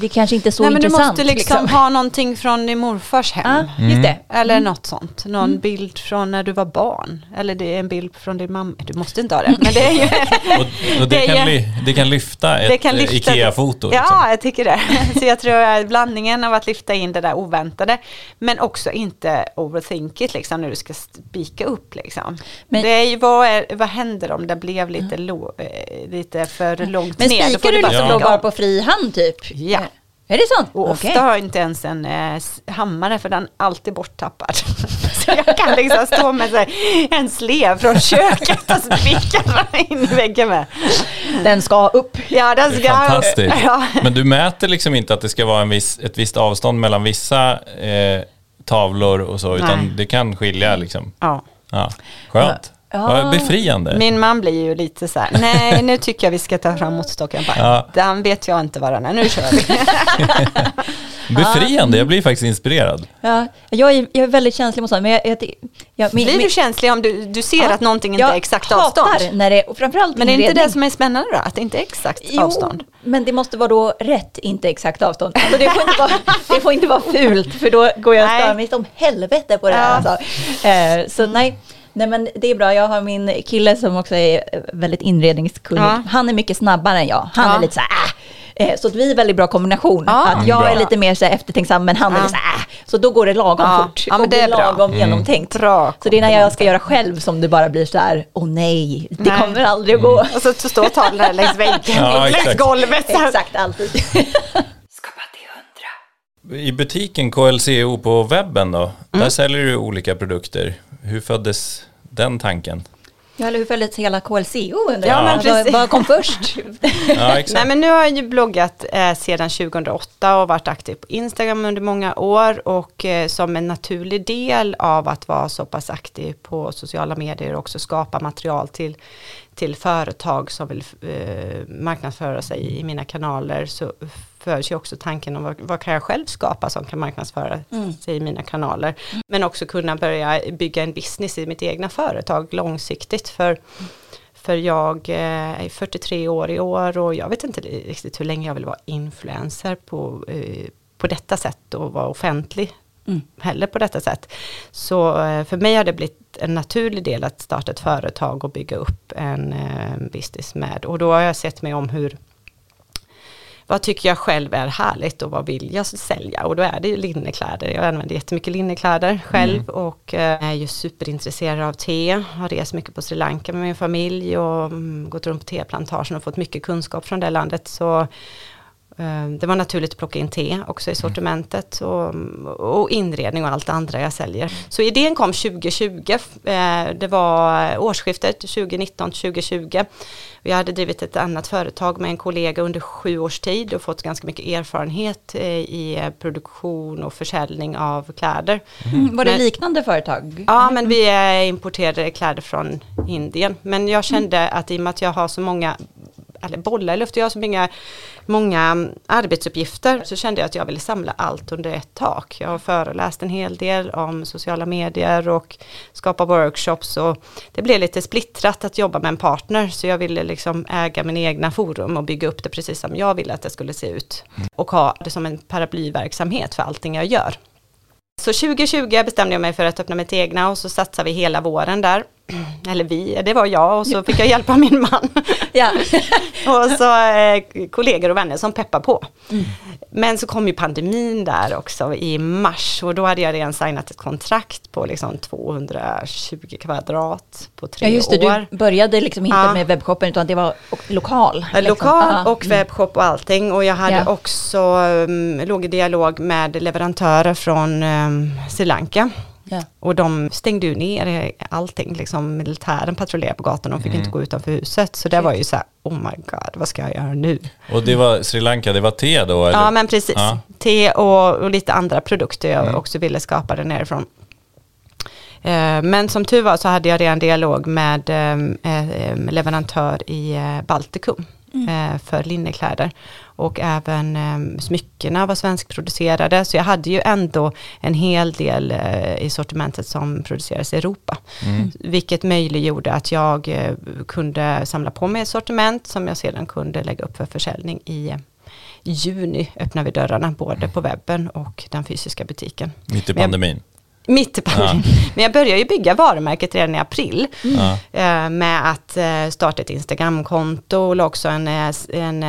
det kanske inte är så Nej, men du intressant. måste liksom, ha någonting från din morfars hem. Ja, just det. Eller något sånt. Någon bild från när du var barn. Eller det är en bild från din mamma. Du måste inte ha det. Men det är ju... Och, och det, Det kan det kan lyfta ett Det kan eh, lyfta- IKEA-foto. liksom. Ja, jag tycker det. Så jag tror att blandningen av att lyfta in det där oväntade, men också inte overthink it liksom när du ska spika upp liksom. Men- det är ju, vad, är, vad händer om det blev lite, lo, eh, lite för långt Men ner? Spikar du bara liksom Ja. då bara på fri hand typ? Ja. Är det sant? Och ofta Okej. har jag inte ens en eh, hammare för den är alltid borttappad. så jag kan liksom stå med så här, en slev från köket och spika in i väggen med. Den ska upp. Ja, den ska... fantastiskt. Ja. Men du mäter liksom inte att det ska vara en viss, ett visst avstånd mellan vissa eh, tavlor och så, utan Nej. det kan skilja liksom. Ja. Ja. Skönt. Ja. Befriande. Min man blir ju lite så här, nej nu tycker jag vi ska ta fram måttstocken. Bara, Ja. Den vet jag inte vad den är, nu kör vi. Befriande, jag blir faktiskt inspirerad. Ja, jag, är, jag är väldigt känslig mot sånt, men jag, jag, jag, min, Blir min- du känslig om du, du ser Ja, att någonting inte är exakt avstånd? när det, och framförallt Men det är inte det som är spännande då, att det inte är exakt Jo, avstånd? men det måste vara då rätt, inte exakt avstånd. Alltså det, får inte vara, det får inte vara fult, för då går jag och stör mig som helvete på det här. Ja. Alltså. Eh, så nej. Nej men det är bra, jag har min kille som också är väldigt inredningskunnig. Ja. Han är mycket snabbare än jag. Han Ja. är lite så här, äh. Eh, Så att vi är väldigt bra kombination. Ja. Att jag Bra. är lite mer så här eftertänksam men han är lite så här, äh. Så då går det lagom Ja. fort. Ja, men det är bra. lagom genomtänkt. Bra Så det är när jag ska göra själv som det bara blir så här, åh nej, det Nej. kommer aldrig att gå. Och så, så står tavlan längs väggen, Ja, längs exakt. golvet. Så här. Exakt, alltid. I butiken KLCO på webben då, där säljer du olika produkter. Hur föddes den tanken? Ja, eller hur följdes hela KLCO undrar Ja, jag? precis. vad kom först? Ja. Nej men nu har jag ju bloggat eh, sedan 2008 och varit aktiv på Instagram under många år och eh, som en naturlig del av att vara så pass aktiv på sociala medier och också skapa material till, till företag som vill eh, marknadsföra sig i mina kanaler så förs ju också tanken om vad, vad kan jag själv skapa som kan marknadsföra sig i mina kanaler. Men också kunna börja bygga en business i mitt egna företag långsiktigt för för jag eh, är 43 år i år och jag vet inte riktigt hur länge jag vill vara influencer på, eh, på detta sätt och vara offentlig heller på detta sätt. Så eh, för mig har det blivit en naturlig del att starta ett företag och bygga upp en business med. Och då har jag sett mig om hur vad tycker jag själv är härligt och vad vill jag sälja? Och då är det ju linnekläder. Jag använder jättemycket linnekläder själv och eh, är ju superintresserad av te. Har rest mycket på Sri Lanka med min familj och mm, gått runt på teplantagen och fått mycket kunskap från det landet. Så det var naturligt att plocka in te också i sortimentet och, och inredning och allt det andra jag säljer. Så idén kom 2020, eh, det var årsskiftet 2019-2020. Jag hade drivit ett annat företag med en kollega under sju års tid och fått ganska mycket erfarenhet eh, i produktion och försäljning av kläder. Mm, Var det Men- liknande företag? Ja, men vi eh, importerade kläder från Indien. Men jag kände att i och med att jag har så många eller bollar i luften, jag har så många, många mm, arbetsuppgifter så kände jag att jag ville samla allt under ett tak. Jag har föreläst en hel del om sociala medier och skapa workshops och det blev lite splittrat att jobba med en partner så jag ville liksom äga min egna forum och bygga upp det precis som jag ville att det skulle se ut och ha det som en paraplyverksamhet för allting jag gör. Så 2020 bestämde jag mig för att öppna mitt egna och så satsade vi hela våren där. Eller vi, det var jag och så fick jag hjälpa min man. Ja. och så eh, kollegor och vänner som peppar på. Men så kom ju pandemin där också i mars och då hade jag redan signat ett kontrakt på liksom 220 kvadrat på tre ja, just det. år. Du började liksom inte Ja. med webbshoppen utan det var lokal. Liksom. Lokal och webbshop och allting och jag hade Ja. också, um, låg i dialog med leverantörer från um, Sri Lanka. Ja. Och de stängde ju ner allting, liksom militären patrullerade på gatan och fick inte gå utanför huset. Så det var ju så här, oh my god, vad ska jag göra nu? Och det var Sri Lanka, det var te då? Eller? Ja men precis, Ja. te och, och lite andra produkter jag också ville skapa där nerifrån. Eh, Men som tur var så hade jag redan dialog med eh, eh, leverantör i Baltikum. Eh, för linnekläder. Och även eh, smyckena var svenskproducerade. Så jag hade ju ändå en hel del eh, i sortimentet som produceras i Europa. Mm. Vilket möjliggjorde att jag eh, kunde samla på mig ett sortiment som jag sedan kunde lägga upp för försäljning i juni öppnar vi dörrarna både på webben och den fysiska butiken. Mitt i pandemin. Mitt i pandemin. Men jag började ju bygga varumärket redan i april Ja. eh, med att eh, starta ett Instagramkonto och också en, eh, en,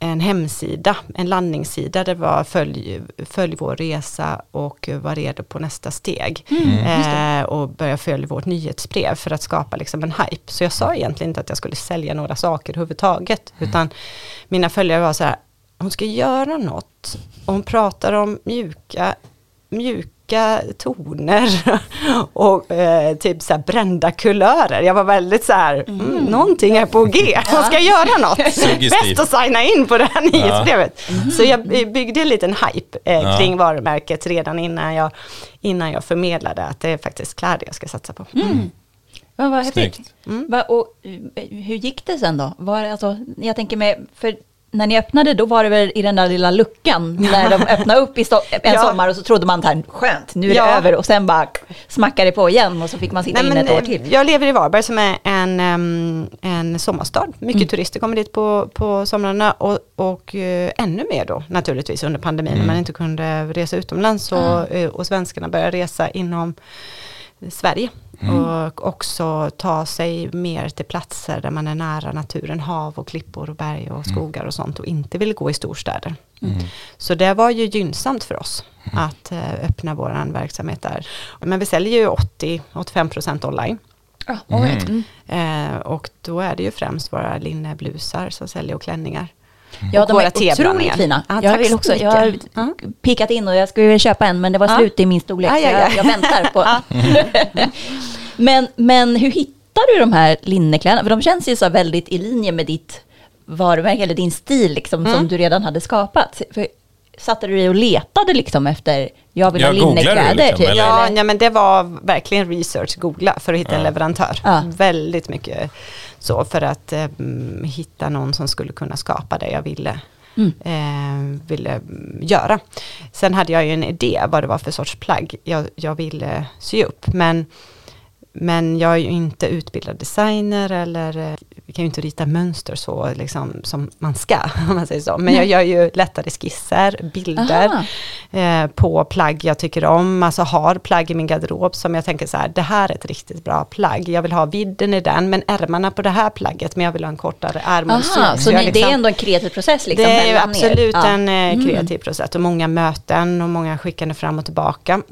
en hemsida, en landningssida där det var följ, följ vår resa och var redo på nästa steg. eh, och börja följa vårt nyhetsbrev för att skapa liksom en hype. Så jag sa egentligen inte att jag skulle sälja några saker överhuvudtaget, utan mina följare var så här, hon ska göra något och hon pratar om mjuka, mjuka toner och eh, typ så här brända kulörer. Jag var väldigt så här, mm, någonting är på G, hon ska göra något. Bäst att signa in på det här nyhetsbrevet. Så jag byggde en liten hype eh, Ja. kring varumärket redan innan jag, innan jag förmedlade att det är faktiskt kläder jag ska satsa på. Ja, vad häftigt. Va, och, eh, hur gick det sen då? Var alltså, jag tänker med, för när ni öppnade då var det väl i den där lilla luckan när de öppnade upp i en Ja. sommar och så trodde man att skönt, nu är det Ja. över och sen bara smackade det på igen och så fick man sitta Nej, in ett år eh, till. Jag lever i Varberg som är en, en sommarstad. Mycket turister kommer dit på, på somrarna och, och eh, ännu mer då naturligtvis under pandemin när man inte kunde resa utomlands och, eh, och svenskarna började resa inom Sverige. Och också ta sig mer till platser där man är nära naturen, hav och klippor och berg och skogar och sånt och inte vill gå i storstäder. Så det var ju gynnsamt för oss att eh, öppna vår verksamhet där. Men vi säljer ju 80-85% online. Right. Mm. Eh, och då är det ju främst våra linneblusar som säljer och klänningar. Ja, Och de våra är otroligt fina. Ja, jag vill så också, jag har. Ja. pikat in och jag skulle vilja köpa en men det var Ja. slut i min storlek Aj, så aj, jag, jag väntar på. men, men hur hittar du de här linnekläderna? För de känns ju så väldigt i linje med ditt varumärke eller din stil liksom, Mm. som du redan hade skapat. För, satte du dig och letade liksom efter, jag vill Ja, ha linnekläder? liksom, typ? Ja, ja, men det var verkligen research, googla för att hitta en leverantör. Ja. Väldigt mycket så för att eh, mm, hitta någon som skulle kunna skapa det jag ville. Mm. Eh, ville mm, göra. Sen hade jag ju en idé vad det var för sorts plagg jag, jag ville sy upp. Men, men jag är ju inte utbildad designer eller eh, kan ju inte rita mönster så liksom som man ska, om man säger så. Men jag gör ju lättare skisser, bilder eh, på plagg jag tycker om. Alltså har plagg i min garderob som jag tänker så här, det här är ett riktigt bra plagg. Jag vill ha vidden i den, men ärmarna på det här plagget, men jag vill ha en kortare ärm och så ni, det liksom- är ändå en kreativ process liksom? det är absolut Ja. en eh, kreativ process och många möten och många skickande fram och tillbaka.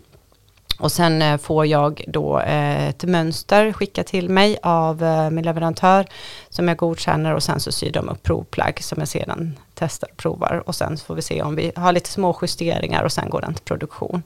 Och sen eh, får jag då eh, ett mönster skickat till mig av eh, min leverantör som jag godkänner och sen så syr de upp provplagg som jag sedan testar och provar och sen får vi se om vi har lite små justeringar och sen går den till produktion.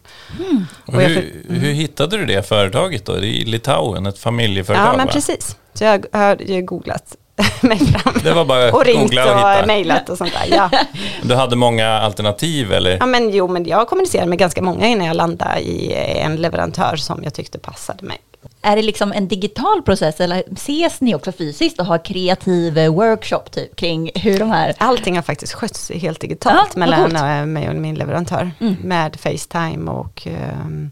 Och Och hur, hur hittade du det företaget då? Det är i Litauen, ett familjeföretag Ja men va? precis, så jag har googlat mig fram. Det var bara och ringt googla och och, hitta. mejlat och sånt där. Ja. Du hade många alternativ eller? Ja men jo, men jag kommunicerade med ganska många innan jag landade i en leverantör som jag tyckte passade mig. Är det liksom en digital process eller ses ni också fysiskt och har kreativ eh, workshop typ kring hur de här... Allting har faktiskt skötts helt digitalt Ja, mellan eh, mig och min leverantör. Med Facetime och ehm,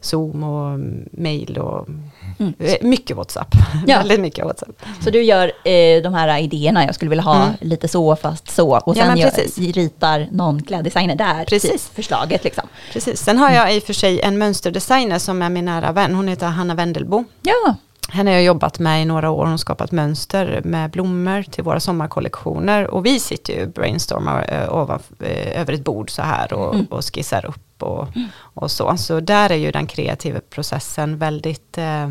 Zoom och mail och eh, mycket WhatsApp. Ja. Väldigt mycket WhatsApp. Så du gör eh, de här idéerna, jag skulle vilja ha Mm. lite så fast så och Ja, sen men gör, precis. ritar någon kläddesigner där Precis. typ, förslaget liksom. Precis. Sen har jag i och för sig en mönsterdesigner som är min nära vän. Hon heter Hanna Wendelbo. Ja, Henne har jag jobbat med i några år. Hon har skapat mönster med blommor till våra sommarkollektioner. Och vi sitter ju brainstormar eh, ovan, eh, över ett bord så här och, och skissar upp och, och så. Så där är ju den kreativa processen väldigt eh,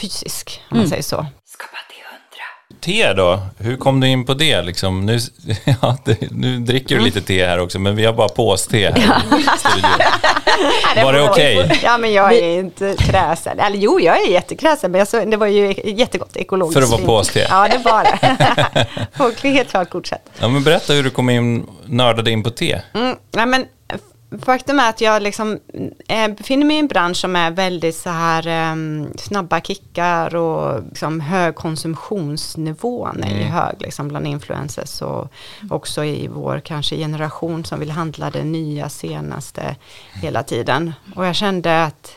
fysisk, om man säger så. Te då? Hur kom du in på det? Liksom, nu, ja, det, nu dricker du lite te här också, men vi har bara påste här i studion. Var det okej? Ja men jag är inte kräsen. Eller jo, jag är jättekräsen. Men så, det var ju jättegott ekologiskt. För att vara påste. Ja, det var det. Folk är helt klart godkänt. Ja, men berätta hur du kom in, nördade in på te. Mm, nej, men faktum är att jag liksom eh, befinner mig i en bransch som är väldigt så här eh, snabba kickar och liksom hög konsumtionsnivån är ju hög liksom bland influencers och också i vår kanske generation som vill handla det nya senaste hela tiden. Och jag kände att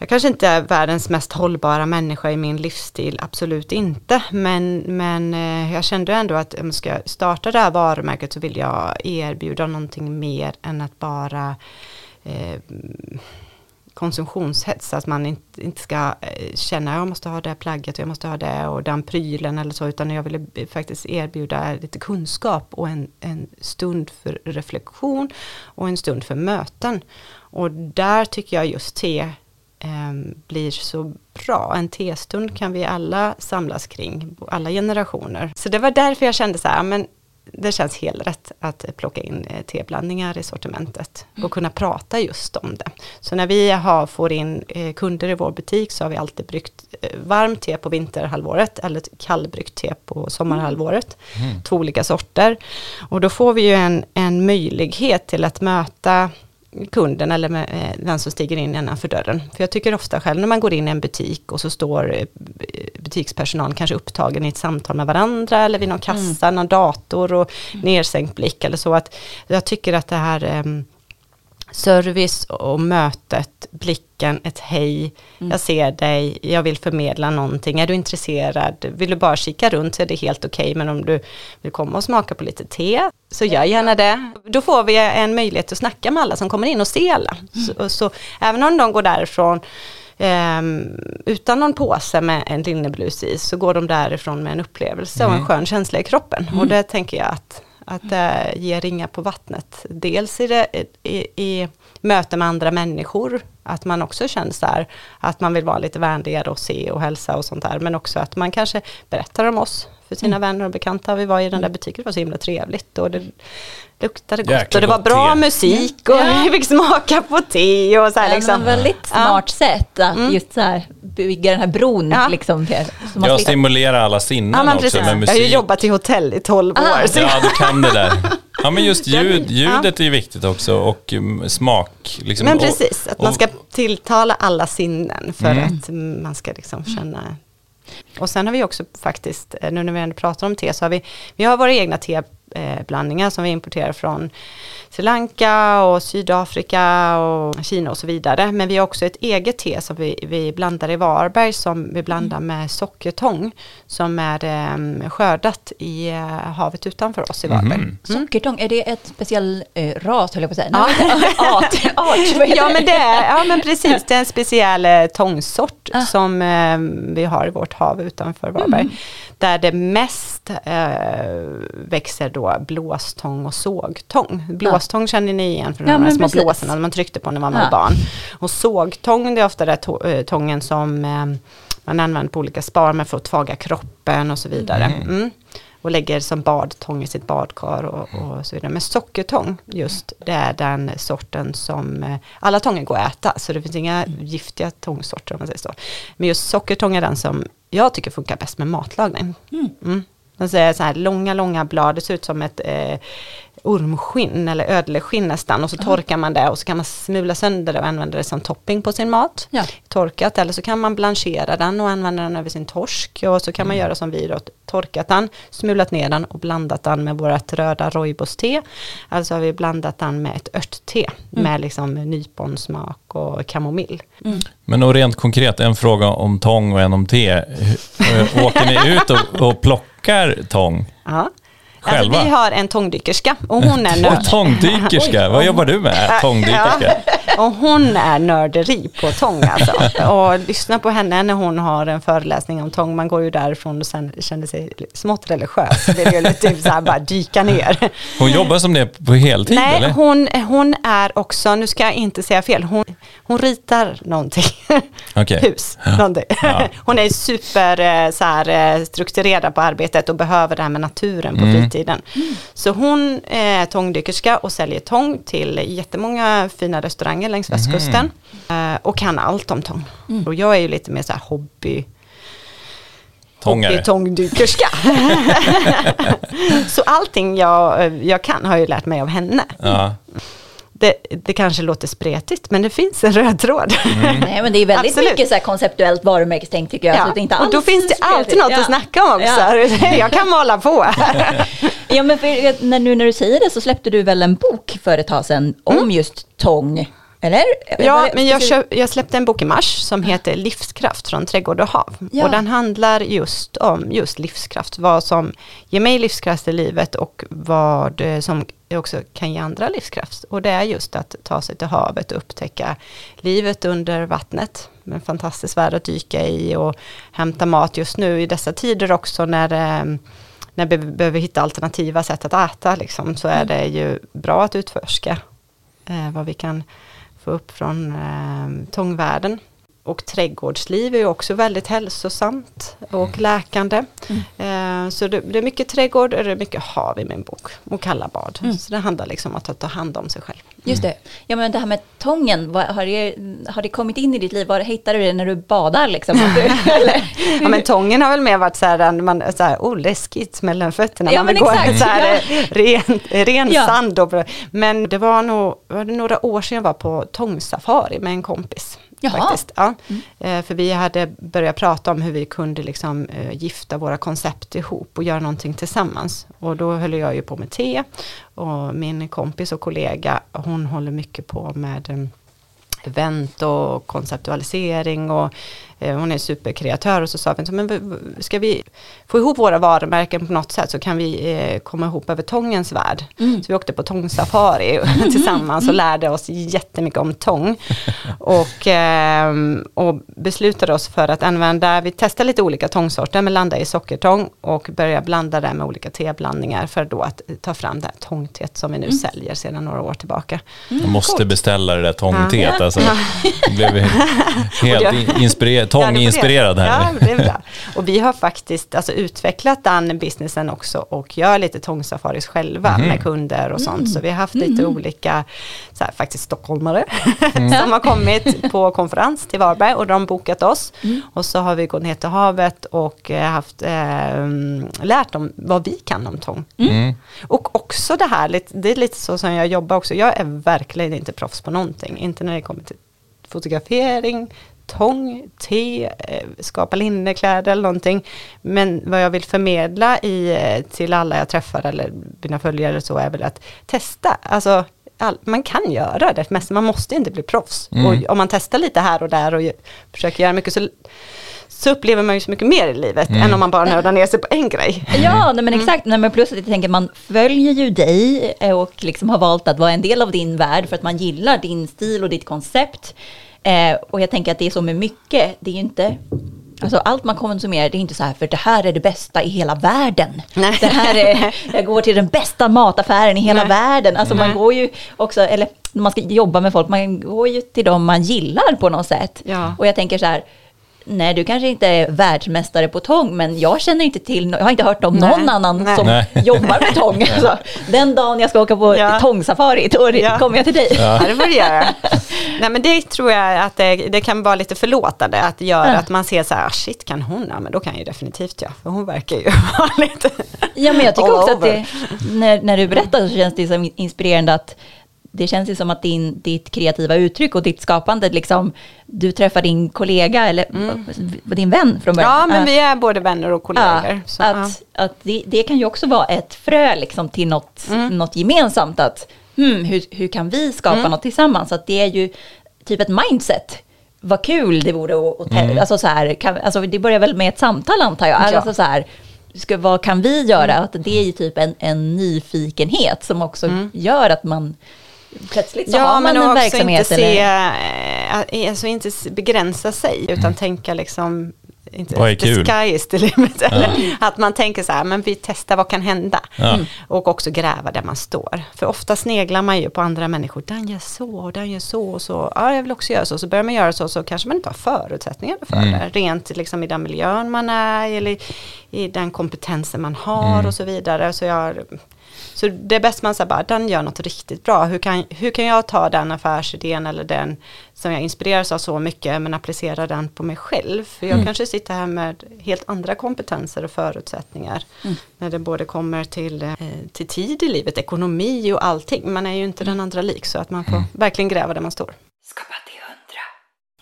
jag kanske inte är världens mest hållbara människa i min livsstil, absolut inte. Men, men eh, jag kände ändå att om jag ska starta det här varumärket så vill jag erbjuda någonting mer än att bara eh, konsumtionshets, att man inte, inte ska eh, känna jag måste ha det plagget och jag måste ha det och den prylen eller så, utan jag ville faktiskt erbjuda lite kunskap och en, en stund för reflektion och en stund för möten. Och där tycker jag just te blir så bra. En testund kan vi alla samlas kring, alla generationer. Så det var därför jag kände så här, men det känns helt rätt att plocka in eh, teblandningar i sortimentet och mm. kunna prata just om det. Så när vi har, får in eh, kunder i vår butik så har vi alltid bryggt eh, varmt te på vinterhalvåret eller kallbryggt te på sommarhalvåret. Mm. Två olika sorter. Och då får vi ju en, en möjlighet till att möta kunden eller med, eh, den som stiger in innanför dörren. För jag tycker ofta själv när man går in i en butik och så står eh, butikspersonalen kanske upptagen i ett samtal med varandra eller vid någon kassa, mm. någon dator och mm. nersänkt blick eller så. att Jag tycker att det här um, service och mötet, blicken, ett hej, mm. jag ser dig, jag vill förmedla någonting, är du intresserad, vill du bara kika runt så är det helt okej, okay. men om du vill komma och smaka på lite te, så gör gärna det. Då får vi en möjlighet att snacka med alla som kommer in och se alla. Mm. Så, så, även om de går därifrån Um, utan någon påse med en linneblus i så går de därifrån med en upplevelse mm. och en skön känsla i kroppen. Mm. Och det tänker jag att att eh, det ger ringa på vattnet. Dels i, det, i, i möte med andra människor, att man också känner så här, att man vill vara lite vänligare och se och hälsa och sånt där, men också att man kanske berättar om oss för sina mm. vänner och bekanta. Vi var i den där butiken, det var så himla trevligt och det luktade gott Jäkla och det var bra te. musik och ja. vi fick smaka på te och så här ja, liksom. väldigt smart ja. sätt att mm. just så här bygga den här bron ja. liksom. Jag stimulerar alla sinnen ja, också med musik. Jag har ju jobbat i hotell i tolv år. Så. Ja, du kan det där. Ja, men just ljud, ljudet är ju viktigt också och um, smak. Liksom, men precis, att man ska tilltala alla sinnen för mm. att man ska liksom känna och sen har vi också faktiskt, eh, nu när vi ändå pratar om te, så har vi, vi har våra egna te, teblandningar som vi importerar från Sri Lanka och Sydafrika och Kina och så vidare. Men vi har också ett eget te som vi, vi blandar i Varberg som vi blandar mm. med sockertång som är um, skördat i uh, havet utanför oss i Varberg. Mm. Mm. Sockertång, är det ett speciell uh, ras höll jag på att säga? Ja. art, art, ja, men det är, ja men precis, det är en speciell uh, tångsort ah. som uh, vi har i vårt hav utanför Varberg. Mm. Där det mest växer då blåstång och sågtång. Blås blåstång känner ni igen från ja, de här små precis. blåsorna man tryckte på när man var ja. barn. Och sågtång det är ofta den eh, tången som eh, man använder på olika spar för att tvaga kroppen och så vidare. Mm. Mm. Och lägger som badtång i sitt badkar och, och, så vidare. Men sockertång just, det är den sorten som, eh, alla tångar går att äta, så det finns inga giftiga tångsorter om man säger så. Men just sockertång är den som jag tycker funkar bäst med matlagning. Mm. Mm. Den ser så här långa, långa blad, det ser ut som ett eh, ormskinn eller ödleskinn nästan och så torkar man det och så kan man smula sönder det och använda det som topping på sin mat. Ja. Torkat eller så kan man blanchera den och använda den över sin torsk och så kan man mm. göra som vi då, torkat den, smulat ner den och blandat den med vårt röda rooibos-te. Alltså har vi blandat den med ett örtte mm. med liksom nyponsmak och kamomill. Mm. Men och rent konkret, en fråga om tång och en om te. Åker ni ut och, och plockar tång? Ja. Själva? Alltså, vi har en tångdykerska och hon är nörd. tångdykerska, vad jobbar du med? Tångdykerska? Ja, och hon är nörderi på tång alltså. Och lyssna på henne när hon har en föreläsning om tång. Man går ju därifrån och sen känner sig smått religiös. Det är ju lite typ så här bara dyka ner. Hon jobbar som det på heltid Nej, eller? Hon, hon är också, nu ska jag inte säga fel, hon, hon ritar någonting. Okay. Hus, ja. någonting. Ja. Hon är super eh, så här, eh, strukturerad på arbetet och behöver det här med naturen på mm framtiden. Mm. Så hon är tångdykerska och säljer tång till jättemånga fina restauranger längs mhm. västkusten. Mm. och kan allt om tång. Mm. Och jag är ju lite mer så här hobby Tångare. tångdykerska. så allting jag, jag kan har jag ju lärt mig av henne. Ja. Det, det kanske låter spretigt, men det finns en röd tråd. Mm. Nej men det är väldigt Absolut. mycket så här konceptuellt varumärkestänk tycker jag. Ja, Så det inte och då finns det alltid något Ja. att snacka om också. Ja. Jag kan måla på. Ja men för, när, nu när du säger det så släppte du väl en bok för ett tag sedan om just tång, eller? Mm. Ja, men jag, köp, jag släppte en bok i mars som heter Livskraft från trädgård och hav. Ja. Och den handlar just om just livskraft, vad som ger mig livskraft i livet och vad eh, som också kan ge andra livskraft. Och det är just att ta sig till havet och upptäcka livet under vattnet. En fantastisk värld att dyka i och hämta mat just nu i dessa tider också när eh, när vi behöver hitta alternativa sätt att äta liksom, så är det ju bra att utforska eh, vad vi kan få upp från eh, tångvärlden. Och trädgårdsliv är också väldigt hälsosamt och läkande. Eh, så det, det är mycket trädgård och det är mycket hav i min bok. Och kalla bad. Så det handlar liksom om att ta hand om sig själv. Just det. Ja men det här med tången, vad, har, det, har det kommit in i ditt liv? Var hittar du det när du badar liksom? Ja men tången har väl mer varit så här, man, så här oh läskigt mellan fötterna. Ja, man vill men gå exakt. så här, eh, ren, ren Ja. sand. Och, men det var nog var det några år sedan jag var på tångsafari med en kompis. Jaha. Faktiskt. Ja. Eh, För vi hade börjat prata om hur vi kunde liksom, eh, gifta våra koncept ihop och göra någonting tillsammans. Och då höll jag ju på med te. Och min kompis och kollega, hon håller mycket på med eh, event och konceptualisering och hon är superkreatör och så sa vi, så, men ska vi få ihop våra varumärken på något sätt så kan vi eh, komma ihop över tångens värld. Så vi åkte på tångsafari tillsammans och lärde oss jättemycket om tång. Och, ehm, och beslutade oss för att använda, vi testade lite olika tångsorter men landade i sockertång och började blanda det med olika teblandningar för då att ta fram det här tångteet som vi nu säljer sedan några år tillbaka. Jag måste beställa det där tångteet. Ja. Alltså. Jag blev helt in- inspirerad, tånginspirerad Ja, här. det är bra. Och vi har faktiskt alltså, utvecklat den businessen också och gör lite tångsafaris själva Mhm. med kunder och sånt. Så vi har haft Mm. lite olika, så här, faktiskt stockholmare, som har kommit på konferens till Varberg och de har bokat oss. Mm. Och så har vi gått ner till havet och eh, haft, eh, lärt dem vad vi kan om tång. Mm. Och också det här, det är lite så som jag jobbar också. Jag är verkligen inte proffs på någonting. Inte när det kommer till fotografering, tång, te, eh, skapa linnekläder eller någonting. Men vad jag vill förmedla i, eh, till alla jag träffar eller mina följare så är väl att testa. Alltså, all, man kan göra det mesta, man måste inte bli proffs. Och om man testar lite här och där och försöker göra mycket så, så upplever man ju så mycket mer i livet än om man bara nördar ner sig på en grej. Ja, nej, men exakt. Nej, men plus att jag tänker man följer ju dig eh, och liksom har valt att vara en del av din värld för att man gillar din stil och ditt koncept. Eh, och jag tänker att det är så med mycket, det är ju inte Alltså allt man konsumerar, det är inte så här, för det här är det bästa i hela världen. Nej. Det här är, jag går till den bästa mataffären i hela Nej. världen. Alltså man Nej. går ju också, eller när man ska jobba med folk, man går ju till dem man gillar på något sätt. Ja. Och jag tänker så här, nej du kanske inte är världsmästare på tång, men jag känner inte till, jag har inte hört om Nej. någon annan Nej. som Nej. jobbar med tång. Alltså, den dagen jag ska åka på Ja. tångsafari, då Ja. kommer jag till dig. Ja, det får du göra. Nej, men det tror jag att det, det kan vara lite förlåtande att göra Ja. att man ser så här, "Ah, shit kan hon? Ja, men då kan jag ju definitivt jag, för hon verkar ju vara lite Ja, men jag tycker också att over. det, när, när du berättar så känns det som inspirerande att det känns ju som att din, ditt kreativa uttryck och ditt skapande, liksom, du träffar din kollega eller din vän från början. Mm. Ja, men Ja. vi är både vänner och kollegor. så, ja. att att det, det kan ju också vara ett frö liksom, till något, Mm. något gemensamt. Att, hmm, hur, hur kan vi skapa Mm. något tillsammans? Att det är ju typ ett mindset. Vad kul det vore att, Mm. alltså, så här, kan, alltså, Det börjar väl med ett samtal antar jag. Ja. Alltså, så här, ska, vad kan vi göra? Mm. Att det är ju typ en, en nyfikenhet som också gör att man plötsligt så har man men en verksamhet. Inte, se, eller, eh, alltså inte begränsa sig, utan tänka liksom inte, Vad är the kul? sky is the limit. Eller, att man tänker så här, men vi testar, vad kan hända? Ja. Och också gräva där man står. För ofta sneglar man ju på andra människor, den gör så, och den gör så och så. Ja, jag vill också göra så. Så börjar man göra så, så kanske man inte har förutsättningar för det. Rent liksom i den miljön man är, eller i den kompetensen man har och så vidare. Så jag så det är bäst man säger bara, den gör något riktigt bra. Hur kan, hur kan jag ta den affärsidén eller den som jag inspireras av så mycket men applicerar den på mig själv. För jag Mm. kanske sitter här med helt andra kompetenser och förutsättningar. Mm. När det både kommer till, eh, till tid i livet, ekonomi och allting. Man är ju inte den andra lik så att man får verkligen gräva där man står.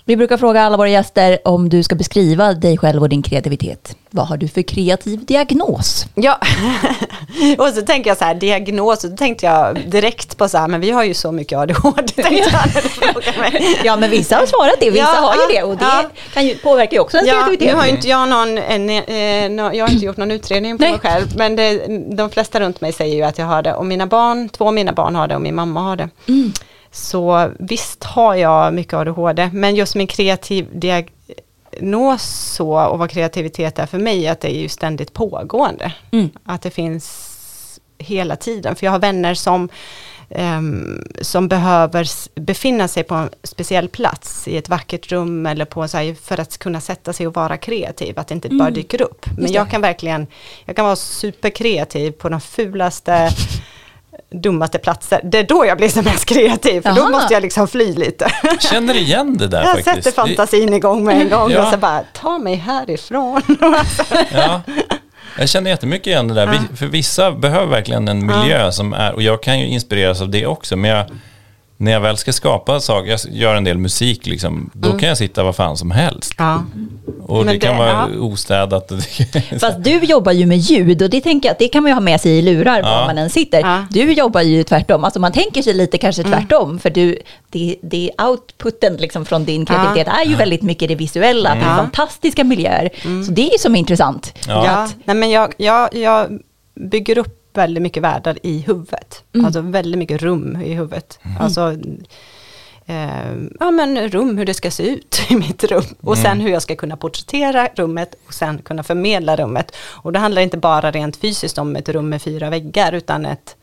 Vi brukar fråga alla våra gäster om du ska beskriva dig själv och din kreativitet. Vad har du för kreativ diagnos? Ja, och så tänker jag så här, diagnos, och då tänkte jag direkt på så här, men vi har ju så mycket ADHD, tänkte jag mig. Ja, men vissa har svarat det, vissa Ja, har ju det och det ja. kan ju, påverkar ju också ens Ja, kreativitet. nu har inte jag någon, en, eh, jag har inte gjort någon utredning på Nej. mig själv, men det, de flesta runt mig säger ju att jag har det, och mina barn, två av mina barn har det och min mamma har det. Mm. Så visst har jag mycket ADHD, men just min kreativ diagnos så, och vad kreativitet är för mig, att det är ju ständigt pågående. Mm. Att det finns hela tiden, för jag har vänner som ehm, som behöver befinna sig på en speciell plats i ett vackert rum eller på så här, för att kunna sätta sig och vara kreativ, att det inte bara dyker upp. Men jag kan verkligen, jag kan vara superkreativ på de fulaste dummaste platser. Det är då jag blir som mest kreativ, för Jaha. då måste jag liksom fly lite. Känner igen det där Jag faktiskt. sätter fantasin igång med en gång Ja. och så bara, ta mig härifrån. Ja. Jag känner jättemycket igen det där. Vi- För vissa behöver verkligen en miljö som är, och jag kan ju inspireras av det också, men jag, när jag väl ska skapa saker, jag gör en del musik liksom, då kan jag sitta vad fan som helst. ja. Och Men det kan det- vara ja. ostädat. Fast du jobbar ju med ljud och det tänker jag att det kan man ju ha med sig i lurar var Ja. man än sitter. Ja. Du jobbar ju tvärtom, alltså man tänker sig lite kanske tvärtom för du, det, det outputen liksom från din kreativitet är ju väldigt mycket det visuella, det är Ja. fantastiska miljöer. Så det är ju som är intressant. Ja. Ja, nej men jag, jag, jag bygger upp väldigt mycket världar i huvudet. Alltså väldigt mycket rum i huvudet. Alltså, eh, ja men rum, hur det ska se ut i mitt rum. Och sen hur jag ska kunna porträttera rummet och sen kunna förmedla rummet. Och det handlar inte bara rent fysiskt om ett rum med fyra väggar, utan ett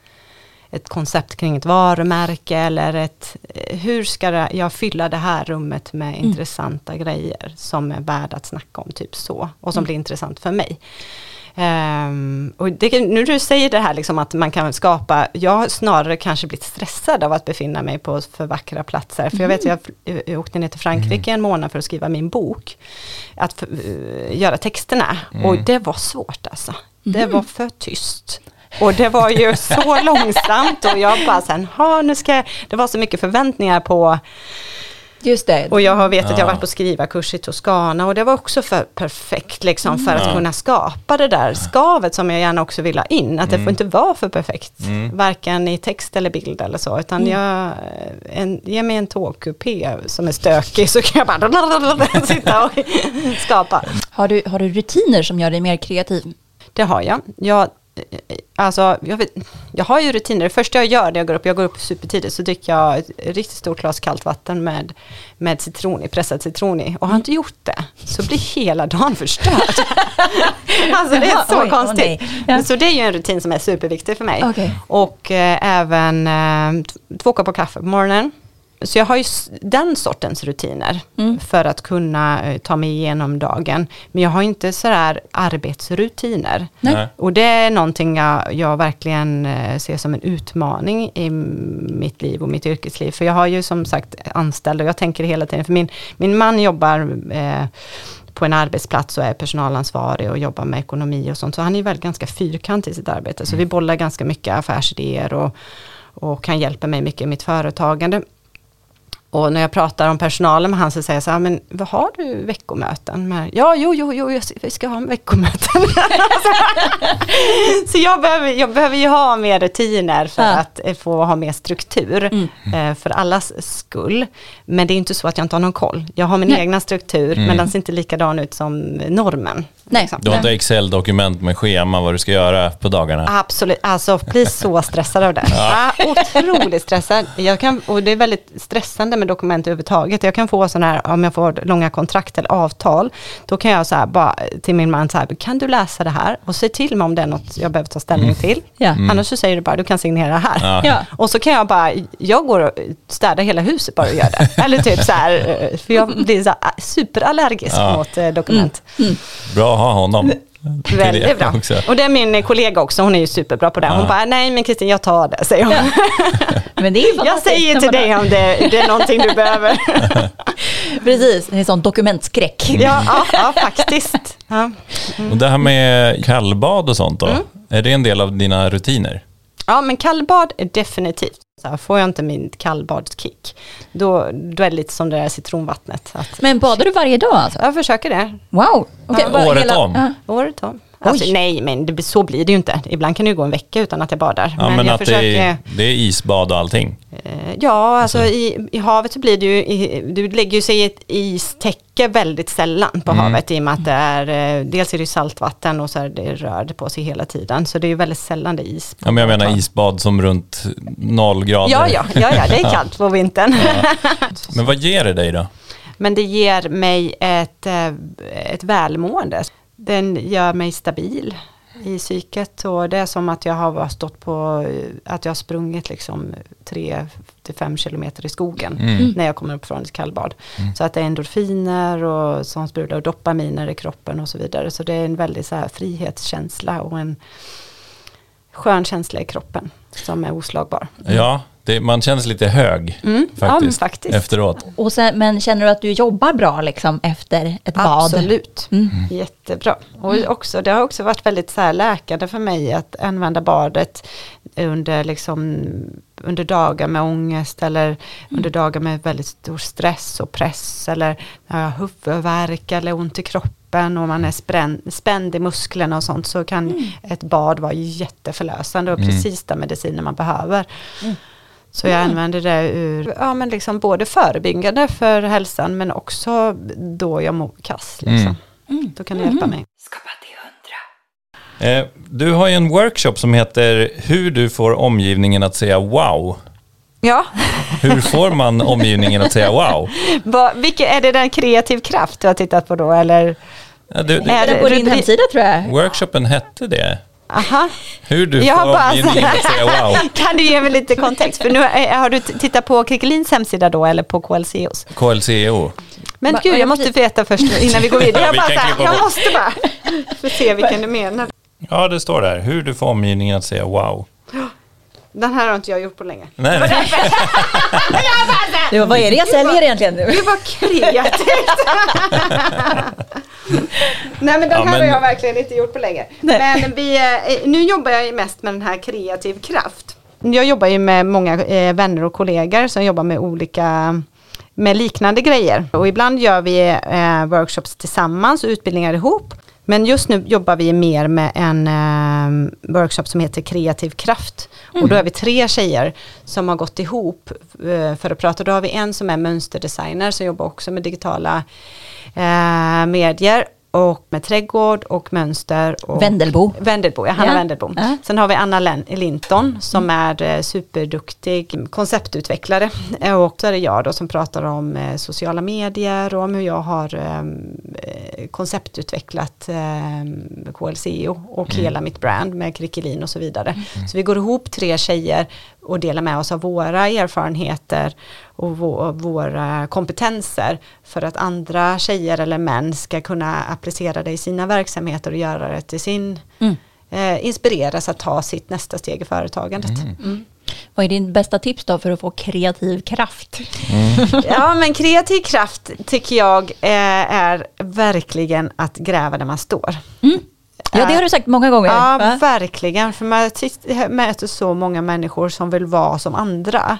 ett koncept kring ett varumärke eller ett, eh, hur ska jag fylla det här rummet med intressanta grejer som är värda att snacka om, typ så, och som blir intressant för mig. Ehm, och det, nu du säger det här liksom att man kan skapa, jag har snarare kanske blivit stressad av att befinna mig på för vackra platser. För jag vet, jag, fl- jag åkte ner till Frankrike en månad för att skriva min bok. Att för, eh, göra texterna. Och det var svårt alltså. Det var för tyst. Och det var ju så långsamt och jag bara sen, ha nu ska jag, det var så mycket förväntningar på, Just det. och jag har vet att jag Ja. har varit på skrivarkurs i Toscana och det var också för perfekt liksom för att Ja. kunna skapa det där skavet som jag gärna också vill ha in. Att det får inte vara för perfekt, varken i text eller bild eller så, utan jag, en, ge mig en tågkupé som är stökig så kan jag bara sitta och skapa. Har, du, har du rutiner som gör dig mer kreativ? Det har jag. Jag, alltså, jag, vet, jag har ju rutiner. Det första jag gör när jag går upp, jag går upp supertidigt, så dricker jag ett riktigt stort glas kallt vatten med, med citron i, pressad citron i. Och har jag inte gjort det, så blir hela dagen förstörd. alltså det är så oj, konstigt. Ja. Så det är ju en rutin som är superviktig för mig. Okej. Och eh, även eh, två koppar kaffe på morgonen. Så jag har ju den sortens rutiner Mm. för att kunna eh, ta mig igenom dagen. Men jag har inte sådär arbetsrutiner. Nej. Och det är någonting jag, jag verkligen eh, ser som en utmaning i mitt liv och mitt yrkesliv. För jag har ju som sagt anställd och jag tänker hela tiden, för min, min man jobbar eh, på en arbetsplats och är personalansvarig och jobbar med ekonomi och sånt. Så han är väl ganska fyrkantig i sitt arbete. Så vi bollar ganska mycket affärsidéer och, och kan hjälpa mig mycket i mitt företagande. Och när jag pratar om personalen med han så säger jag så här, men vad har du veckomöten med? Ja, jo, jo, jo, jag ska- vi ska ha veckomöten. så jag behöver, jag behöver ju ha mer rutiner för Ja. att eh, få ha mer struktur. Eh, för allas skull. Men det är inte så att jag inte har någon koll. Jag har min Nej. egna struktur, men den ser inte likadan ut som normen. Nej. liksom. Du har inte Excel-dokument med schema vad du ska göra på dagarna? Absolut, alltså bli så stressad av det. Ja. otroligt stressad. Jag kan, och det är väldigt stressande med dokument överhuvudtaget. Jag kan få sådana här, om jag får långa kontrakt eller avtal, då kan jag så här bara till min man så här, kan du läsa det här och se till mig om det är något jag behöver ta ställning till. Ja. Annars så säger du bara, du kan signera här. Ja. Ja. Och så kan jag bara, jag går och städar hela huset bara och gör det. Eller typ så här, för jag blir så här superallergisk Ja. mot eh, dokument. Bra att ha honom. Väldigt bra. också. Och det är min kollega också, hon är ju superbra på det. Hon Ja. bara, nej men Kristin jag tar det, säger hon. Men det är Jag säger till dig om det, det är någonting du behöver. Precis, det är sån dokumentskräck. Ja, ja, ja faktiskt. Ja. Och det här med kallbad och sånt då, Mm. är det en del av dina rutiner? ja, men kallbad är definitivt. Så här, får jag inte min kallbadskick, då, då är det lite som det där citronvattnet. Att, Men badar du varje dag alltså? jag försöker det, Wow! Okej, Ja. Året om? Ja. året om. Alltså, nej, men det, så blir det ju inte. Ibland kan det ju gå en vecka utan att jag badar. Ja, men, jag att det försöker... är, det är isbad och allting. Eh, Ja, alltså i, i havet så blir det ju, i, du lägger ju sig i ett istäcke väldigt sällan på havet i och med att det är, eh, dels är det saltvatten och så är det rör det på sig hela tiden. Så det är ju väldigt sällan det är is. Ja, men jag menar isbad som runt noll grader. Ja, ja, ja, ja, det är kallt på vintern. Men vad ger det dig då? Men det ger mig ett, eh, ett välmående. Den gör mig stabil i psyket och det är som att jag har stått på, att jag har sprungit liksom 3-5 kilometer i skogen Mm. när jag kommer upp från ett kallbad. Så att det är endorfiner och som sprudlar och dopaminer i kroppen och så vidare. Så det är en väldigt så här frihetskänsla och en skön känsla i kroppen som är oslagbar. Ja, det, man känns lite hög Mm. Ja, men faktiskt, faktiskt. efteråt. Och sen, men känner du att du jobbar bra liksom efter ett bad? Absolut, Mm. jättebra. Och också, det har också varit väldigt så här läkande för mig att använda badet under, liksom, under dagar med ångest eller under dagar med väldigt stor stress och press eller när jag har huvudvärk eller ont i kroppen och man är sprän, spänd i musklerna och sånt så kan ett bad vara jätteförlösande och precis den medicinen man behöver. Så jag använder det ur, ja men liksom både förebyggande för hälsan men också då jag mår kass liksom. Då kan det hjälpa mig. Eh, du har ju en workshop som heter Hur du får omgivningen att säga wow. Ja, Hur får man omgivningen att säga wow? Vad, vilket, är det den kreativ kraft du har tittat på då eller? Ja, du, Är du, Är det på din hemsida tror jag? workshopen hette det. Aha. Hur du Jag har får bara omgivningen att säga wow. Kan du ge mig lite kontext? För nu har du t- tittat på Krickelins hemsida då eller på KLCOs? KLCO. Men Va- gud, ja, jag måste veta först innan vi går vidare. Ja, Jag, bara här, jag måste bara få se vilken du menar. Ja, det står där. Hur du får omgivningen att säga wow. Den här har inte jag gjort på länge. Nej, nej. Du, vad är det jag säljer egentligen nu? Det var kreativt. Nej men den Ja, här har men- jag verkligen inte gjort på länge. Nej. Men vi, eh, nu jobbar jag mest med den här kreativ kraft. Jag jobbar ju med många eh, vänner och kollegor som jobbar med olika med liknande grejer. Och ibland gör vi eh, workshops tillsammans och utbildningar ihop. Men just nu jobbar vi mer med en eh, workshop som heter Kreativ kraft. Och då är vi tre tjejer som har gått ihop eh, för att prata. Då har vi en som är mönsterdesigner som jobbar också med digitala eh, medier och med trädgård och mönster. Och Vendelbo. Vendelbo, ja, Hanna Ja. Vendelbo. Ja. Sen har vi Anna Linton som är eh, superduktig konceptutvecklare. Eh, Och så är det jag då som pratar om eh, sociala medier och om hur jag har ehm, eh, konceptutvecklat eh, KLCO och hela mitt brand med Krickelin och så vidare. Så vi går ihop tre tjejer och delar med oss av våra erfarenheter och vå- våra kompetenser för att andra tjejer eller män ska kunna applicera det i sina verksamheter och göra det till sin Mm. eh, inspireras att ta sitt nästa steg i företagandet. Mm. Vad är din bästa tips då för att få kreativ kraft? Ja men kreativ kraft tycker jag eh, är verkligen att gräva där man står. Ja, det har du sagt många gånger. Ja, va? verkligen. För man möter så många människor som vill vara som andra.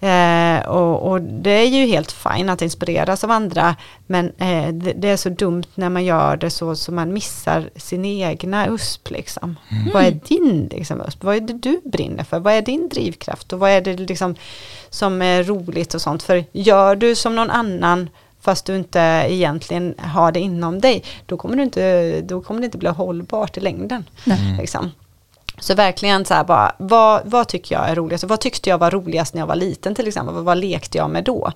Eh, och, och det är ju helt fint att inspireras av andra. Men eh, det, det är så dumt när man gör det så, så man missar sin egna USP. Liksom. Vad är din liksom, USP? Vad är det du brinner för? Vad är din drivkraft? Och vad är det liksom, som är roligt och sånt? För gör du som någon annan fast du inte egentligen har det inom dig, då kommer, du inte, då kommer det inte bli hållbart i längden. Liksom. Så verkligen så här bara, vad, vad tycker jag är roligast? Vad tyckte jag var roligast när jag var liten till exempel? Vad, vad lekte jag med då?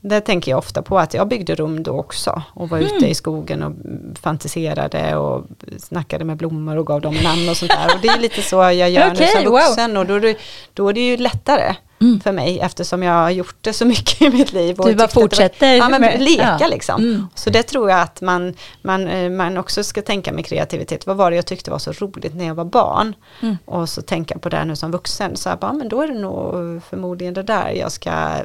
Det tänker jag ofta på att jag byggde rum då också och var ute i skogen och fantiserade och snackade med blommor och gav dem namn och sånt där. Och det är lite så jag gör nu Okej, som wow. vuxen och då då är det ju lättare. Mm. för mig eftersom jag har gjort det så mycket i mitt liv. du bara fortsätter? Var, ja, men med, leka ja. liksom. Mm. Så det tror jag att man, man, eh, man också ska tänka med kreativitet. Vad var det jag tyckte var så roligt när jag var barn? Mm. Och så tänka på det nu som vuxen. Så jag bara, men då är det nog förmodligen det där jag ska eh,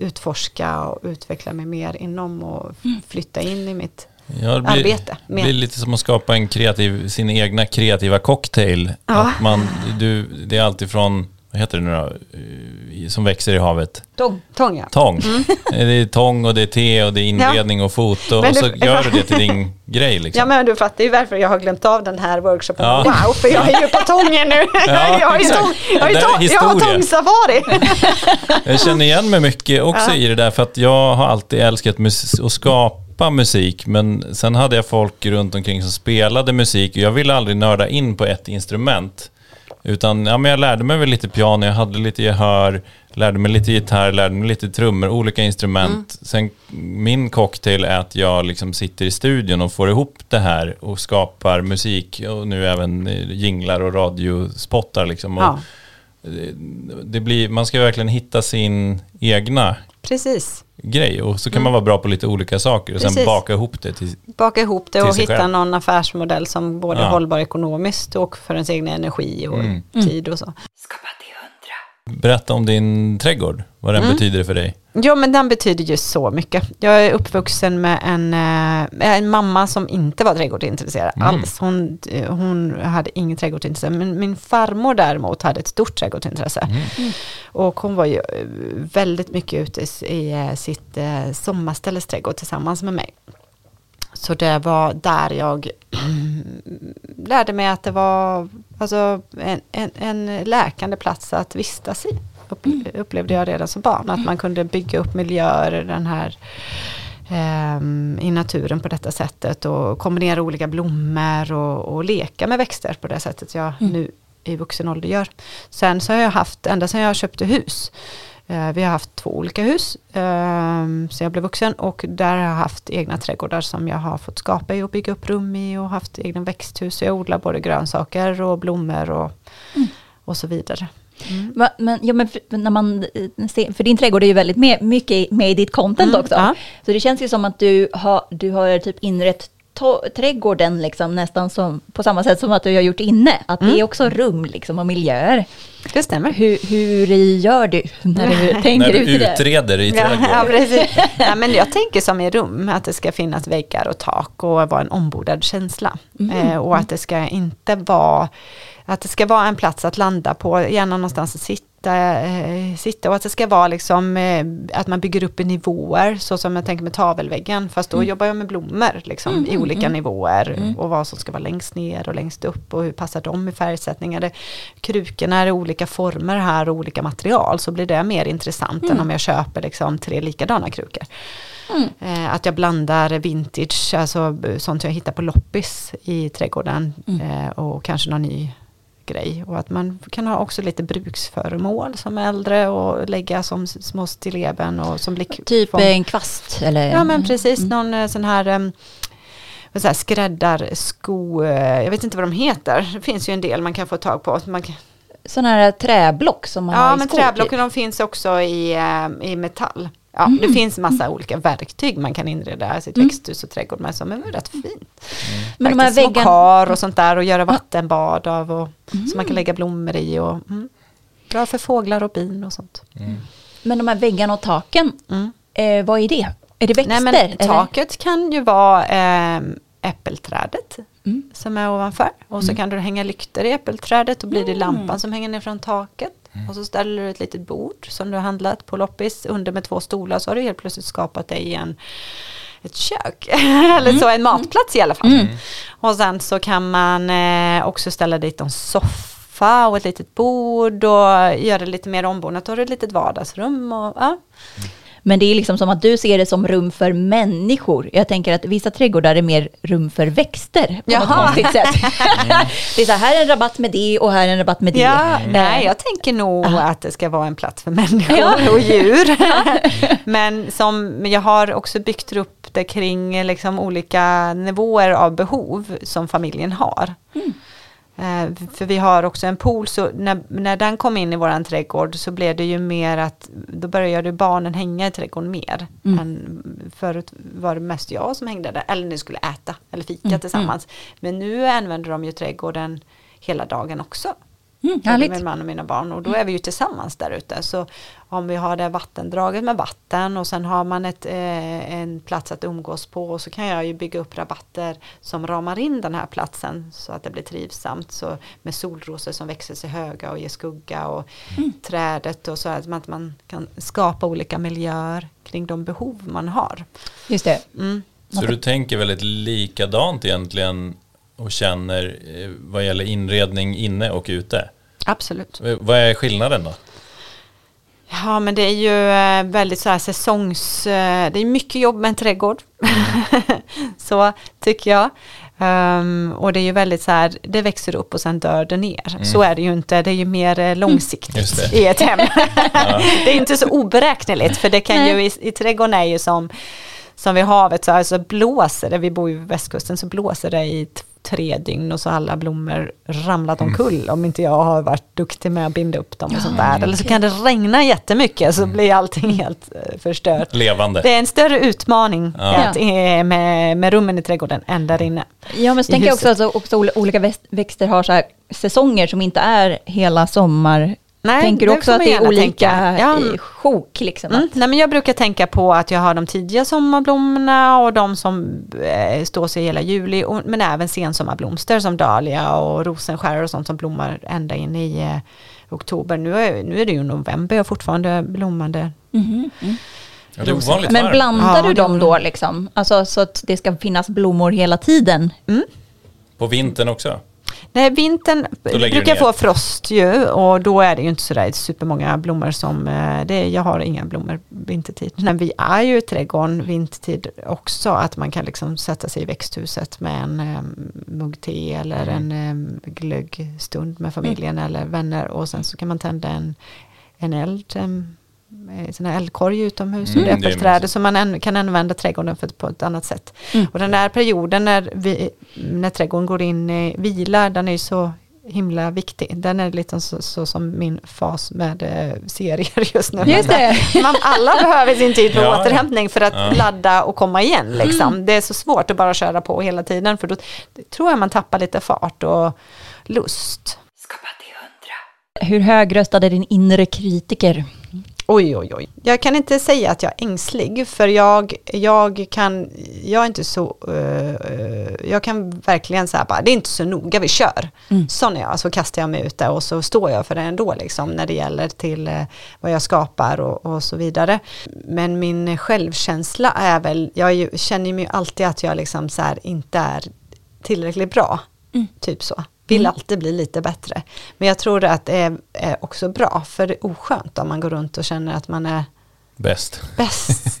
utforska och utveckla mig mer inom och mm. flytta in i mitt Ja, det blir, arbete. Det blir lite som att skapa en kreativ, sin egna kreativa cocktail. Ja. Att man, du, det är alltid från, vad heter det nu då, som växer i havet? Tång. Tång, ja. Tång. Mm. Det är tång och det är te och det är inredning ja. och foto men och så du, gör du det till din grej. Liksom. Ja men du fattar ju varför jag har glömt av den här workshopen. Ja. Wow, för jag är ju på tången nu. Ja, jag har ju tång, jag har, tång, jag har tångsafari. jag känner igen mig mycket också i det där för att jag har alltid älskat att skapa skapa musik men sen hade jag folk runt omkring som spelade musik och jag ville aldrig nörda in på ett instrument. Utan ja, men jag lärde mig väl lite piano, jag hade lite gehör, lärde mig lite gitarr, lärde mig lite trummor, olika instrument. Mm. Sen min cocktail är att jag liksom sitter i studion och får ihop det här och skapar musik och nu även jinglar och radiospottar liksom. Och ja. det blir, man ska verkligen hitta sin egna Precis grej och så kan mm. man vara bra på lite olika saker och Precis. sen baka ihop det till Baka ihop det och hitta själv. någon affärsmodell som både ja. är hållbar ekonomiskt och för ens egen energi och mm. tid och så. Skapa Berätta om din trädgård, vad den mm. betyder för dig. Jo, men den betyder ju så mycket. Jag är uppvuxen med en, äh, en mamma som inte var trädgårdsintresserad mm. alls. Hon, hon hade inget trädgårdsintresse, men min farmor däremot hade ett stort trädgårdsintresse. Mm. Och hon var ju eh, väldigt mycket ute i, eh, sitt sommarställes trädgård tillsammans med mig. Så det var där jag lärde mig att det var alltså, en, en, en läkande plats att vistas i. Mm. Upplevde jag redan som barn. Att man kunde bygga upp miljöer den här, um, i naturen på detta sättet. Och kombinera olika blommor och, och leka med växter på det sättet jag mm. nu i vuxen ålder gör. Sen så har jag haft, ända sedan jag köpte hus, Eh, vi har haft två olika hus ehm, så jag blev vuxen och där har jag haft egna trädgårdar som jag har fått skapa i och bygga upp rum i och haft egna växthus. Jag odlar både grönsaker och blommor och, mm. och så vidare. Mm. Va, men, ja, men för, när man eh, ser, för din trädgård är ju väldigt med, mycket med i ditt content mm, också. Ja. Så det känns ju som att du har, du har typ inrett trädgården liksom, nästan som, på samma sätt som att du har gjort inne. Att mm. det är också rum liksom, och miljöer. Det stämmer. Hur, hur gör du när du tänker ut det? När du utreder i trädgården. Ja, precis. ja, men jag tänker som i rum, att det ska finnas väggar och tak och vara en ombordad känsla. Mm. Eh, och att det ska inte vara att det ska vara en plats att landa på, gärna någonstans att sitta sitta, eh, sitta och att det ska vara liksom eh, att man bygger upp i nivåer så som jag tänker med tavelväggen fast då mm. jobbar jag med blommor liksom, mm, i mm, olika mm, nivåer mm. och vad som ska vara längst ner och längst upp och hur passar de i färgsättningar. Krukorna är i olika former här och olika material så blir det mer intressant än mm. om jag köper liksom, tre likadana krukor. Eh, att jag blandar vintage, alltså sånt jag hittar på loppis i trädgården eh, och kanske någon ny grej. Och att man kan ha också lite bruksföremål som äldre och lägga som små stilleben och som blick. Typ en kvast eller? Ja men precis, mm. någon eh, sån här um, så här, skräddarsko, eh, jag vet inte vad de heter. Det finns ju en del man kan få tag på. Man kan... Sådana här träblock som man ja, har i Ja, men träblocken typ. de finns också i, i metall. Ja, mm. Det finns massa olika verktyg man kan inreda sitt mm. växthus och trädgård med som är rätt fint. Mm. Men de här väggarna... kar och sånt där och göra vattenbad av och mm. som man kan lägga blommor i. Och, mm. Bra för fåglar och bin och sånt. Mm. Men de här väggarna och taken, mm. eh, vad är det? Är det växter? Nej, men taket kan ju vara eh, äppelträdet mm. som är ovanför. Och så kan du hänga lyktor i äppelträdet och blir det lampan som hänger ner från taket. Mm. Och så ställer du ett litet bord som du har handlat på loppis under med två stolar så har du helt plötsligt skapat dig en ett kök. Eller så en matplats i alla fall. Mm. Och sen så kan man eh, också ställa dit en soffa och ett litet bord och göra lite mer ombonat. Då har du ett litet vardagsrum. Och, ja. Men det är liksom som att du ser det som rum för människor. Jag tänker att vissa trädgårdar är mer rum för växter på Jaha. något konstigt sätt. Mm. det är så här, är en rabatt med det och här är en rabatt med det. Ja, mm. Nej, jag tänker nog Aha. att det ska vara en plats för människor ja. och djur. Men som jag har också byggt upp det kring liksom olika nivåer av behov som familjen har. Mm. Eh, för vi har också en pool, så när, när den kom in i våran trädgård så blev det ju mer att då började barnen hänga i trädgården mer. Mm. Än förut var det mest jag som hängde där, eller vi skulle äta eller fika Mm, tillsammans. Men nu använder de ju trädgården hela dagen också. Mm, Både. Min man och mina barn och då är vi ju tillsammans där ute. Så om vi har det vattendraget med vatten och sen har man ett, eh, en plats att umgås på och så kan jag ju bygga upp rabatter som ramar in den här platsen så att det blir trivsamt. Så med solrosor som växer sig höga och ger skugga och trädet och så att man, att man kan skapa olika miljöer kring de behov man har. Just det. Mm. Så du tänker väldigt likadant egentligen och känner eh, vad gäller inredning inne och ute? Absolut. Eh, Vad är skillnaden då? Ja men det är ju eh, väldigt så här säsongs... Det är mycket jobb med en trädgård. så tycker jag. Ehm, och det är ju väldigt så här, det växer upp och sen dör det ner. Så är det ju inte, det är ju mer eh, långsiktigt i ett hem. det är inte så oberäkneligt för det kan Nej. ju, i, i trädgården är ju som, som vid havet så alltså blåser det, vi bor ju vid västkusten, så blåser det i t- tre dygn och så har alla blommor ramlat omkull om inte jag har varit duktig med att binda upp dem och sånt där. Eller så kan det regna jättemycket så blir allting helt eh, förstört. Levande? Det är en större utmaning Ja. att, med, med rummen i trädgården än där inne. Ja, men så tänker jag också att också ol- olika växt- växter har så här säsonger som inte är hela sommar. Nej, tänker du också att det är olika. Ja. i sjok? Liksom, Mm. att, Nej, men jag brukar tänka på att jag har de tidiga sommarblommorna och de som eh, står sig hela juli. Och, men även sensommarblomster som dahlia och rosenskär och sånt som blommar ända in i eh, oktober. Nu är, nu är det ju november och fortfarande blommande. Mhm, mm. Ja, Men blandar Ja, du dem då liksom? Alltså så att det ska finnas blommor hela tiden? På vintern också? Nej, vintern brukar få frost ju och då är det ju inte sådär supermånga blommor som, eh, det, jag har inga blommor vintertid. Men vi är ju i trädgården vintertid också, att man kan liksom sätta sig i växthuset med en um, mugg te eller Mm. en um, glöggstund med familjen eller vänner och sen så kan man tända en, en eld, um, sån här eldkorg utomhus Mm, det är äppelträdet mysigt. så man an, kan använda trädgården för, på ett annat sätt. Mm. Och den där perioden när, vi, när trädgården går in i vila, den är ju så himla viktig. Den är lite så, så som min fas med eh, serier just nu. Just det. Man, alla behöver sin tid för Ja, återhämtning för att Ja. ladda och komma igen. Liksom. Mm. Det är så svårt att bara köra på hela tiden för då tror jag man tappar lite fart och lust. Hur högröstad är din inre kritiker? Oj, oj, oj. Jag kan inte säga att jag är ängslig, för jag, jag kan, jag är inte så, eh, jag kan verkligen säga bara, det är inte så noga, vi kör. Mm. Sån är jag, så kastar jag mig ut där och så står jag för det ändå, liksom, när det gäller till eh, vad jag skapar och, och så vidare. Men min självkänsla är väl, jag ju, känner mig alltid att jag liksom så här inte är tillräckligt bra, Mm. typ så. Vill alltid bli lite bättre. Men jag tror att det är, är också bra, för det är oskönt om man går runt och känner att man är Bäst. bäst.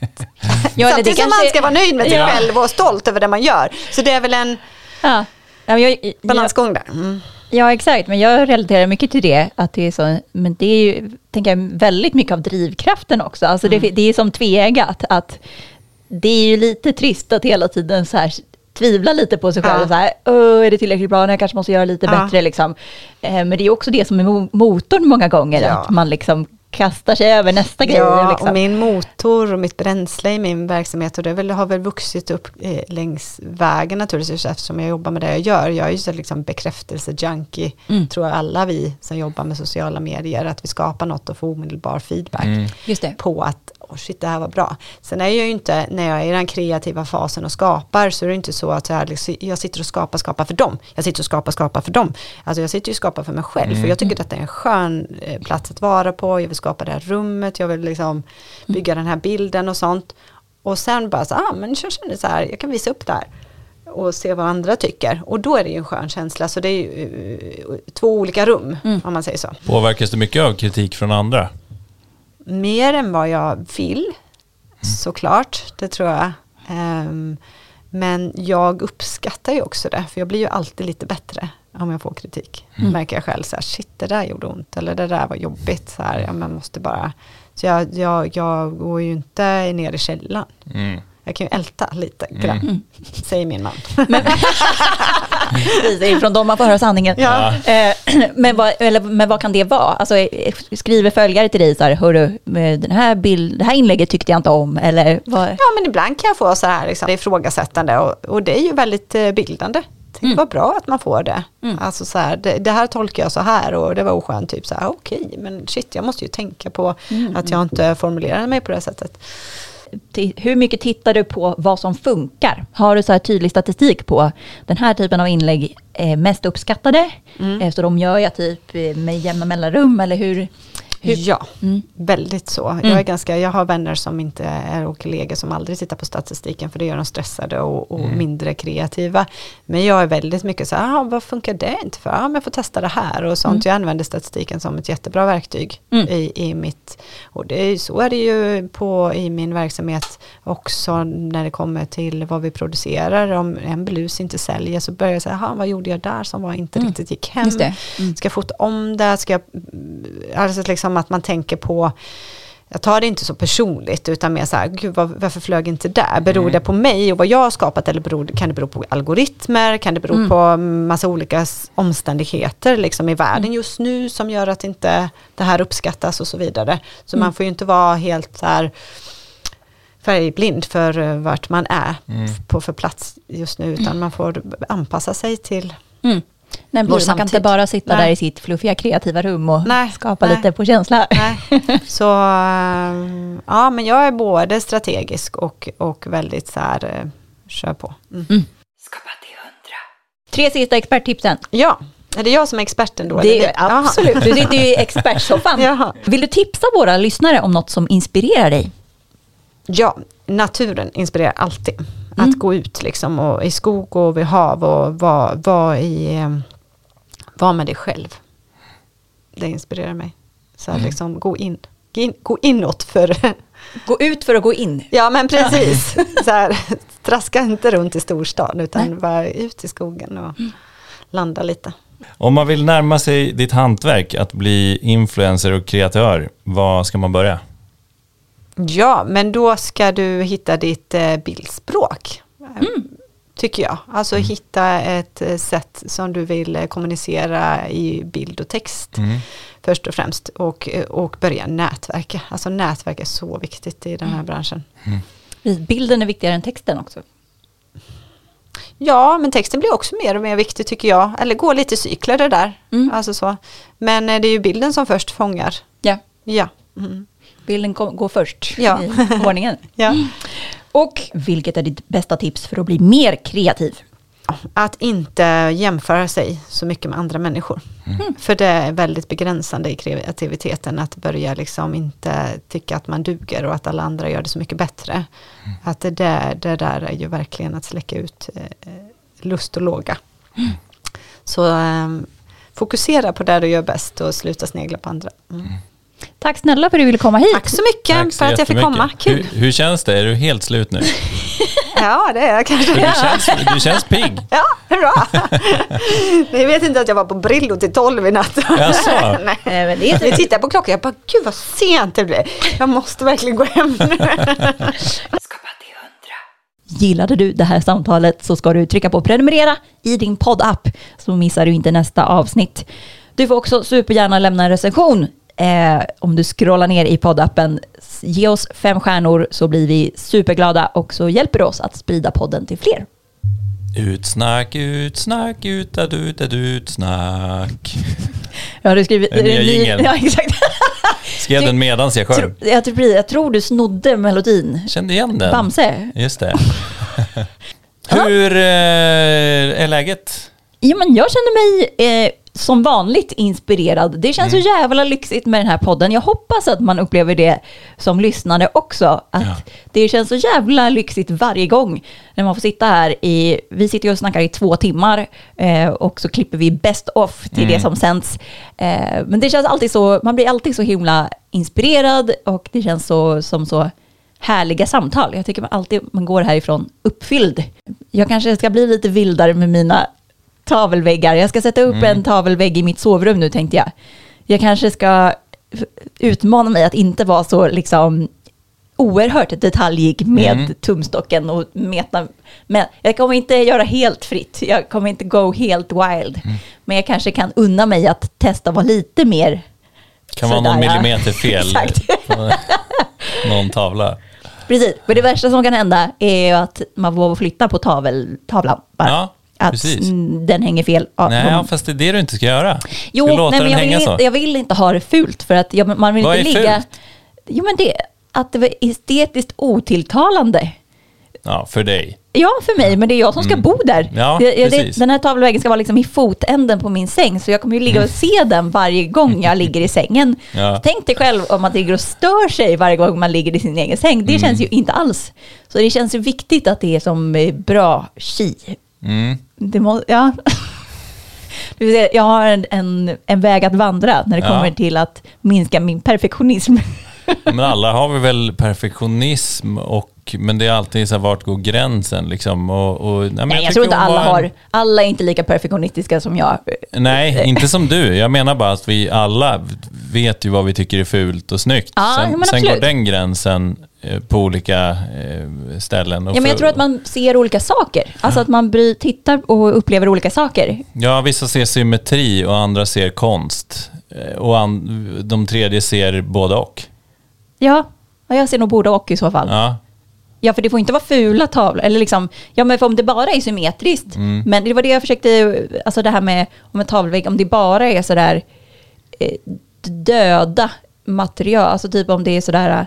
Ja, Samtidigt det som man ska vara nöjd med sig Ja. själv och stolt över det man gör. Så det är väl en Ja, ja, jag, balansgång där. Mm. ja, exakt. Men jag relaterar mycket till det. Att det är så, men det är ju, tänker jag, väldigt mycket av drivkraften också. Alltså det, det är som tveeggat. Att det är ju lite trist att hela tiden så här tvivla lite på sig själv. Ja. Så här, "Åh, är det tillräckligt bra? Nej, jag kanske måste göra lite Ja. bättre. Liksom. Eh, Men det är också det som är mo- motorn många gånger. Ja. Att man liksom kastar sig över nästa grej. Ja, Liksom. och min motor och mitt bränsle i min verksamhet och det väl, har väl vuxit upp eh, längs vägen naturligtvis eftersom jag jobbar med det jag gör. Jag är ju så liksom bekräftelse-junkie, Mm. tror jag alla vi som jobbar med sociala medier, att vi skapar något och får omedelbar feedback. Mm. Just det. på att oh shit, det här var bra. Sen är jag ju inte, när jag är i den kreativa fasen och skapar, så är det inte så att jag, liksom, jag sitter och skapar, skapar för dem. Jag sitter och skapar, skapar för dem. Alltså jag sitter ju och skapar för mig själv, för jag tycker att det är en skön eh, plats att vara på. Jag vill skapa det här rummet, jag vill liksom bygga den här bilden och sånt. Och sen bara så, ah men jag känner så här, jag kan visa upp det här och se vad andra tycker. Och då är det ju en skön känsla, så det är ju eh, två olika rum, om man säger så. Påverkas du mycket av kritik från andra? Mer än vad jag vill, såklart, det tror jag. Ehm, men jag uppskattar ju också det, för jag blir ju alltid lite bättre om jag får kritik. Märker jag själv så här, shit det där gjorde ont, eller det där var jobbigt, så här, ja, man måste bara... Så jag, jag, jag går ju inte ner i källan. Mm. Jag kan ju älta lite grann, Mm. säger min man. Precis, det är från dem man får höra sanningen. Ja. Eh, men, vad, eller, men vad kan det vara? Alltså, eh, skriver följare till dig så här, hörru, med den här bild, det här inlägget tyckte jag inte om, eller vad? Ja, men ibland kan jag få så här liksom, ifrågasättande och, och det är ju väldigt eh, bildande. Det Mm. var bra att man får det. Alltså så här, det, det här tolkar jag så här och det var oskönt. Typ så här, okej, men shit, jag måste ju tänka på Mm. att jag inte formulerar mig på det här sättet. Hur mycket tittar du på vad som funkar? Har du så här tydlig statistik på den här typen av inlägg är mest uppskattade? Mm. Eh, Så de gör jag typ eh, med jämna mellanrum eller hur? Hur? Ja, Mm. väldigt så. Jag, är ganska, jag har vänner som inte är och kollegor som aldrig tittar på statistiken för det gör dem stressade och, och mindre kreativa. Men jag är väldigt mycket så här, ah, vad funkar det inte för? Ah, men jag får testa det här och sånt. Jag använder statistiken som ett jättebra verktyg Mm. i, i mitt, och det är, så är det ju på, i min verksamhet också när det kommer till vad vi producerar. Om en blus inte säljer så börjar jag säga, "Aha, vad gjorde jag där som var inte Mm. riktigt gick hem? Mm. Ska jag fota om det? Ska jag, alltså liksom att man tänker på jag tar det inte så personligt utan mer så här, gud vad, varför flög inte där? Beror det på mig och vad jag har skapat eller beror, kan det bero på algoritmer? Kan det bero Mm. på massa olika omständigheter liksom i världen just nu som gör att inte det här uppskattas och så vidare. Så man får ju inte vara helt så här färgblind för eh, vart man är på för plats just nu utan man får anpassa sig till Mm. Nej, man kan inte samtid. bara sitta Nej. där i sitt fluffiga kreativa rum och Nej, skapa nej. lite på känsla. Nej. Så ehm, ja, men jag är både strategisk och, och väldigt så här, eh, kör på. Mm. Tre sista experttipsen. Ja, är det jag som är experten då? Det är, absolut, du sitter ju i expertsoffan. Vill du tipsa våra lyssnare om något som inspirerar dig? Ja, naturen inspirerar alltid. Mm. Att gå ut liksom och, i skog och vid hav och vara var i, eh, var med dig själv. Det inspirerar mig. Så Mm. liksom, gå in, gå in, gå inåt för Gå ut för att gå in. Ja men precis. Så här, traska inte runt i storstan utan bara ut i skogen och landa lite. Om man vill närma sig ditt hantverk, att bli influencer och kreatör, var ska man börja? Ja, men då ska du hitta ditt eh, bildspråk. eh, Tycker jag. Alltså hitta ett eh, sätt som du vill kommunicera i bild och text. Först och främst. Och, och börja nätverka. Alltså nätverk är så viktigt i den här branschen. Precis, Bilden är viktigare än texten också. Ja, men texten blir också mer och mer viktig tycker jag. Eller går lite cykler det där. Mm. Alltså så. Men det är ju bilden som först fångar. Ja, Ja. Mm. Bilden går först Ja. i ordningen. ja. Och vilket är ditt bästa tips för att bli mer kreativ? Att inte jämföra sig så mycket med andra människor. För det är väldigt begränsande i kreativiteten att börja liksom inte tycka att man duger och att alla andra gör det så mycket bättre. Att det där, det där är ju verkligen att släcka ut eh, lust och låga. Så eh, fokusera på det du gör bäst och sluta snegla på andra. Tack snälla för att du ville komma hit. Tack så mycket Tack så för att jag fick komma. Kul. Hur, hur känns det? Är du helt slut nu? Ja, det är jag kanske. Du känns, du känns pigg. Ja, bra. Ni vet inte att jag var på Brillo till tolv i natt. Jaså? Nej. Men det är Vi tittar på klockan, jag bara gud vad sent det blev. Jag måste verkligen gå hem nu. Gillade du det här samtalet så ska du trycka på prenumerera i din poddapp så missar du inte nästa avsnitt. Du får också supergärna lämna en recension eh, om du scrollar ner i poddappen. Ge oss fem stjärnor så blir vi superglada och så hjälper du oss att sprida podden till fler. Utsnack, utsnack, utad, utad, utsnack. Jag har skrivit... En ny ny- jingle. Ja, exakt. Skrev den medans jag sjöng. jag, tror, jag tror du snodde melodin. Kände igen den. Bamse. Just det. Hur eh, är läget? Ja, men jag känner mig eh, som vanligt inspirerad. Det känns Mm. så jävla lyxigt med den här podden. Jag hoppas att man upplever det som lyssnare också. Att Ja. det känns så jävla lyxigt varje gång när man får sitta här i, vi sitter och snackar i två timmar eh, och så klipper vi best off till Mm. det som sänds. Eh, men det känns alltid så, man blir alltid så himla inspirerad och det känns så, som så härliga samtal. Jag tycker man alltid man går härifrån uppfylld. Jag kanske ska bli lite vildare med mina tavelväggar. Jag ska sätta upp Mm. en tavelvägg i mitt sovrum nu tänkte jag. Jag kanske ska utmana mig att inte vara så liksom oerhört detaljig med Mm. tumstocken och meta. Men jag kommer inte göra helt fritt. Jag kommer inte go helt wild. Mm. Men jag kanske kan unna mig att testa vara lite mer Kan vara någon millimeter fel på någon tavla. Precis, men det värsta som kan hända är att man får flytta på tavel, tavlan. Bara. Ja, att precis. mm, den hänger fel. Ja, Nej, ja, fast det är det du inte ska göra. Jo, ska nej, men jag, vill inte, jag vill inte ha det fult för att jag, man vill Vad inte är ligga... fult? Jo, men det, att det var estetiskt otilltalande. Ja, för dig. Ja, för mig, men det är jag som ska bo där. Mm. Ja, Jag- det, den här tavelväggen ska vara liksom i fotänden på min säng, så jag kommer ju ligga och se den varje gång jag ligger i sängen. Ja. Tänk dig själv om man ligger och stör sig varje gång man ligger i sin egen säng. Det Mm. känns ju inte alls. Så det känns ju viktigt att det är som eh, bra chi. Mm. Det må, ja. Du vill säga, jag har en, en, en väg att vandra när det Ja. kommer till att minska min perfektionism. Men alla har vi väl perfektionism och men det är alltid så här, vart går gränsen liksom? Och, och, nej, men Nej, jag tycker tror inte alla en- har. Alla är inte lika perfektionistiska som jag. Nej, inte som du. Jag menar bara att vi alla vet ju vad vi tycker är fult och snyggt. Ja, sen, sen går den gränsen eh, på olika eh, ställen. Och Ja, men jag tror att man ser olika saker. Alltså att man bry, tittar och upplever olika saker. Ja, vissa ser symmetri och andra ser konst. Eh, Och an, de tredje ser både och. Ja, ja jag ser nog både och i så fall. Ja. Ja, för det får inte vara fula tavlor. Eller liksom, ja, men för om det bara är symmetriskt. Mm. Men det var det jag försökte, alltså det här med om en tavelvägg, om det bara är sådär eh, döda material, alltså typ om det är sådär,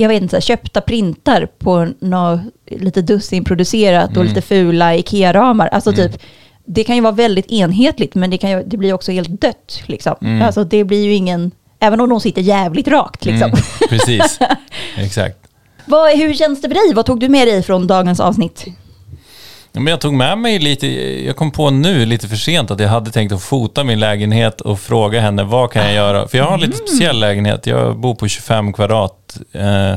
jag vet inte, köpta printar på något lite dussinproducerat och lite fula IKEA-ramar. Alltså typ, det kan ju vara väldigt enhetligt, men det, kan ju, det blir också helt dött. Liksom. Alltså det blir ju ingen, även om de sitter jävligt rakt. Liksom. mm, precis. Exakt. Vad, hur känns det för dig? Vad tog du med dig från dagens avsnitt? Men jag tog med mig lite, jag kom på nu lite för sent att jag hade tänkt att fota min lägenhet och fråga henne vad kan jag göra? För jag har en lite speciell lägenhet, jag bor på 25 kvadrat eh,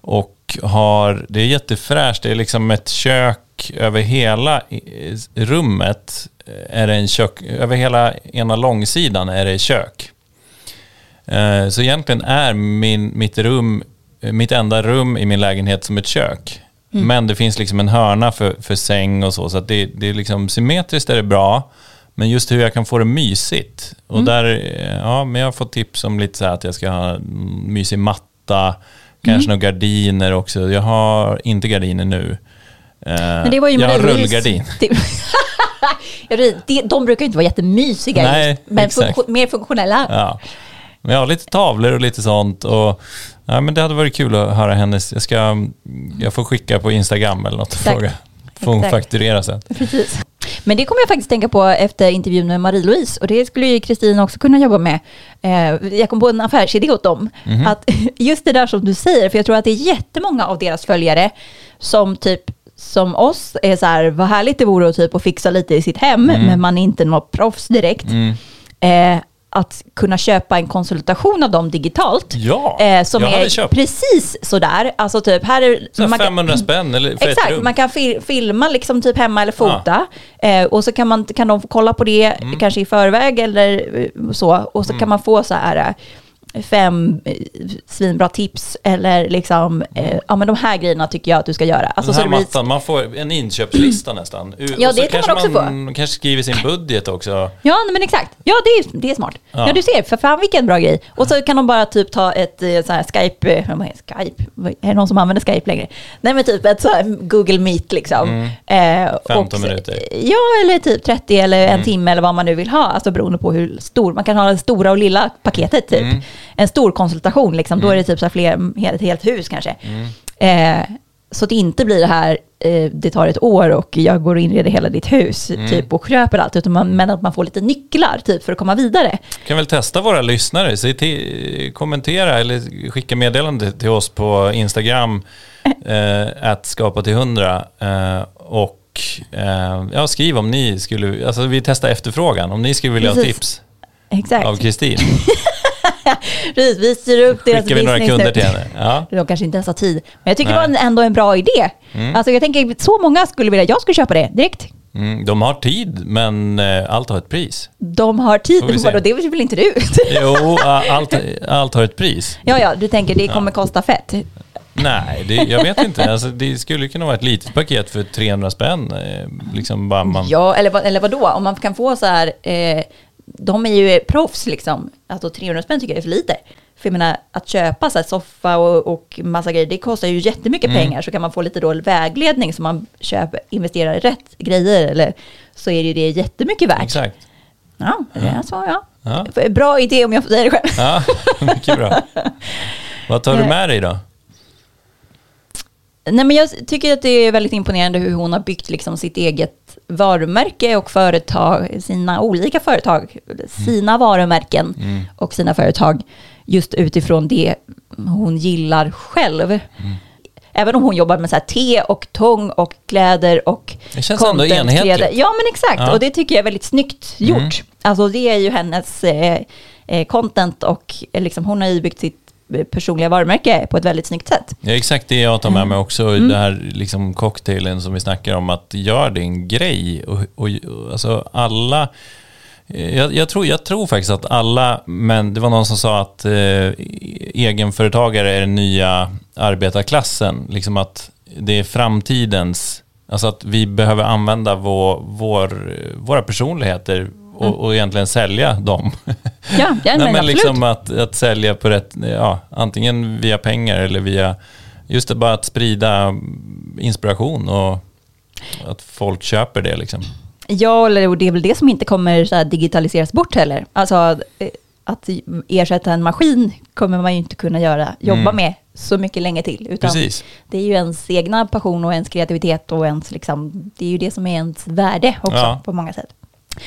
och har, det är jättefräscht, det är liksom ett kök över hela i- rummet, eh, är det en kök, över hela ena långsidan är det kök. Eh, Så egentligen är min, mitt rum, eh, mitt enda rum i min lägenhet som ett kök. Men det finns liksom en hörna för, för säng och så, så att det, det är liksom symmetriskt är det bra. Men just hur jag kan få det mysigt. Och där, eh, ja, men jag har fått tips om lite så här att jag ska ha mysig matta, kanske några gardiner också. Jag har inte gardiner nu. Eh, Men det var ju jag har rullgardin. De brukar ju inte vara jättemysiga, Nej, just, men funktion, mer funktionella. Ja. Men jag har lite tavlor och lite sånt. Och, ja, men det hade varit kul att höra hennes... Jag, ska, jag får skicka på Instagram eller något och fråga. Får hon fakturera sen. Precis. Men det kommer jag faktiskt tänka på efter intervjun med Marie-Louise och det skulle ju Kristin också kunna jobba med. Eh, jag kom på en affärsidé åt dem. Mhm. Att just det där som du säger, för jag tror att det är jättemånga av deras följare som typ som oss är så här, vad härligt det vore att typ att fixa lite i sitt hem, Mm. men man är inte något proffs direkt. Eh, att kunna köpa en konsultation av dem digitalt. Ja, eh, som jag hade är köpt. precis sådär. Alltså typ, här är... Så man kan- 500 spänn eller för ett Exakt, rum. man kan fil- filma liksom typ hemma eller fota. Eh, och så kan, man, kan de få kolla på det Mm. kanske i förväg eller eh, så. Och så kan man få så här eh, fem eh, svinbra tips eller liksom, eh, ja men de här grejerna tycker jag att du ska göra. Alltså, Den så här det blir, mattan, man får en inköpslista nästan. Ja, det kan man kanske också få. man kanske skriver sin budget också. Ja, nej, men exakt. Ja, det är, det är smart. Ja. Ja. du ser, för fan vilken bra grej. Och så kan de bara typ ta ett eh, så här Skype, eh, vad är Skype? Är det någon som använder Skype längre? Nej, men typ ett så här Google Meet liksom. Eh, 15 och- minuter. Ja, eller typ 30 eller en timme eller vad man nu vill ha. Alltså beroende på hur stor, man kan ha det stora och lilla paketet typ. En stor konsultation liksom, då är det typ så fler, ett helt hus kanske. Eh, så att det inte blir det här, eh, det tar ett år och jag går och inreder hela ditt hus typ, och köper allt, utan man, men att man får lite nycklar typ, för att komma vidare. Kan väl testa våra lyssnare. Säg till, kommentera eller skicka meddelande till oss på Instagram. Eh, att skapa till 100. Eh, och eh, ja, skriv om ni skulle, alltså vi testar efterfrågan. Om ni skulle vilja ha Precis. tips Exakt. av Kristin. Precis, vi styr upp deras Skickar vi några business kunder till henne. Ja. De kanske inte ens har tid. Men jag tycker Nej. Mm. det var ändå en bra idé. Alltså jag tänker, så många skulle vilja, jag skulle köpa det direkt. Mm, de har tid, men eh, allt har ett pris. De har tid, vadå, det vill inte du? Jo, allt, allt har ett pris. ja, ja, du tänker det kommer kosta fett. Nej, det, jag vet inte. Alltså, det skulle kunna vara ett litet paket för 300 spänn. eh, Liksom bara man... Ja, eller, vad- eller vadå? Om man kan få så här, eh, de är ju proffs liksom. Alltså 300 spänn tycker jag är för lite. För jag menar, att köpa så här soffa och, och massa grejer, det kostar ju jättemycket Mm. pengar. Så kan man få lite då vägledning så man köper, investerar i rätt grejer. Eller, så är det ju det jättemycket värt. Exakt. Ja, det är så, ja. Ja. Bra idé om jag får säga det själv. Ja, mycket bra. Vad tar du med dig då? Nej, men jag tycker att det är väldigt imponerande hur hon har byggt liksom sitt eget varumärke och företag, sina olika företag, sina varumärken och sina företag just utifrån det hon gillar själv. Även om hon jobbar med så här te och tång och kläder och Det känns ändå enhetligt. Ja, men exakt. Ja. Mm. Och det tycker jag är väldigt snyggt gjort. Alltså det är ju hennes eh, eh, content och eh, liksom, hon har ju byggt sitt personliga varumärke på ett väldigt snyggt sätt. Är exakt det jag tar med mig också. Mm. Det här liksom cocktailen som vi snackar om. Att gör din grej. Och, och, och, alltså alla... Jag, jag, tror, jag tror faktiskt att alla, men det var någon som sa att eh, egenföretagare är den nya arbetarklassen. Liksom att det är framtidens, alltså att vi behöver använda vår, vår, våra personligheter och, och egentligen sälja dem. Ja, ja Nej, men, liksom att, att sälja på rätt, ja, antingen via pengar eller via, just det bara att sprida inspiration och att folk köper det liksom. Ja, och det är väl det som inte kommer digitaliseras bort heller. Alltså eh, att ersätta en maskin kommer man ju inte kunna göra, jobba Mm. med så mycket länge till. Utan Precis. det är ju ens egna passion och ens kreativitet och ens liksom, det är ju det som är ens värde också Ja. på många sätt.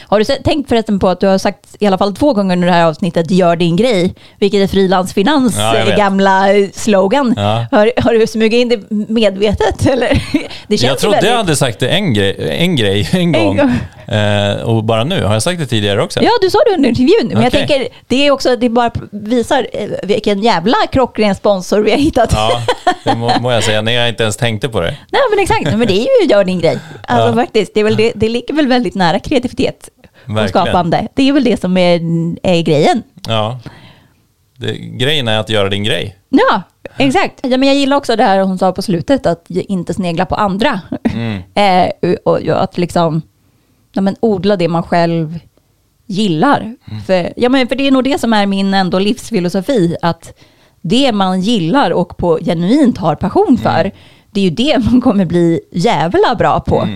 Har du tänkt förresten på att du har sagt i alla fall två gånger under det här avsnittet gör din grej, vilket är frilansfinans Ja, gamla slogan. Ja. Har, har du smugit in det medvetet eller? Det känns Jag trodde väldigt... jag hade sagt det en grej en, grej, en gång. gång. Eh, och bara nu. Har jag sagt det tidigare också? Ja, du sa det under intervjun. Men jag Okej. tänker, det är också, det bara visar eh, vilken jävla klockren sponsor vi har hittat. Ja, det må, må jag säga när jag inte ens tänkte på det. Nej, men exakt. Men det är ju gör din grej. Alltså Ja. faktiskt, det, är väl det, det ligger väl väldigt nära kreativitet och Verkligen. skapande. Det är väl det som är, är grejen. Ja. Det, grejen är att göra din grej. Ja, exakt. Ja, men jag gillar också det här hon sa på slutet, att inte snegla på andra. Mm. eh, och, och att liksom ja, men odla det man själv gillar. Mm. För, ja, men för det är nog det som är min ändå livsfilosofi, att det man gillar och på genuint har passion för, Mm. det är ju det man kommer bli jävla bra på.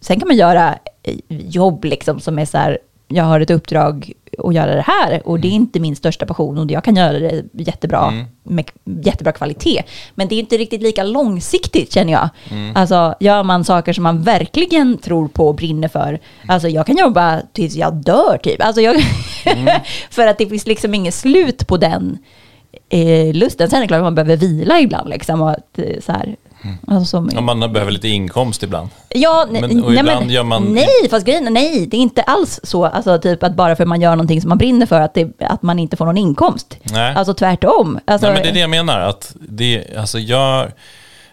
Sen kan man göra eh, jobb liksom som är så här, jag har ett uppdrag att göra det här och det är inte min största passion och jag kan göra det jättebra med jättebra kvalitet. Men det är inte riktigt lika långsiktigt känner jag. Alltså gör man saker som man verkligen tror på och brinner för, alltså jag kan jobba tills jag dör typ. Alltså jag, för att det finns liksom inget slut på den eh, lusten. Sen är det klart att man behöver vila ibland liksom och att, eh, så här. Alltså, som, Om man behöver lite inkomst ibland. Ja, nej, Men- nej, ibland gör man- Nej, fast grejen nej, det är inte alls så. Alltså typ att bara för att man gör någonting som man brinner för, att, det, att man inte får någon inkomst. Nej. Alltså tvärtom. Alltså, Nej, men det är det jag menar. Att det, alltså gör,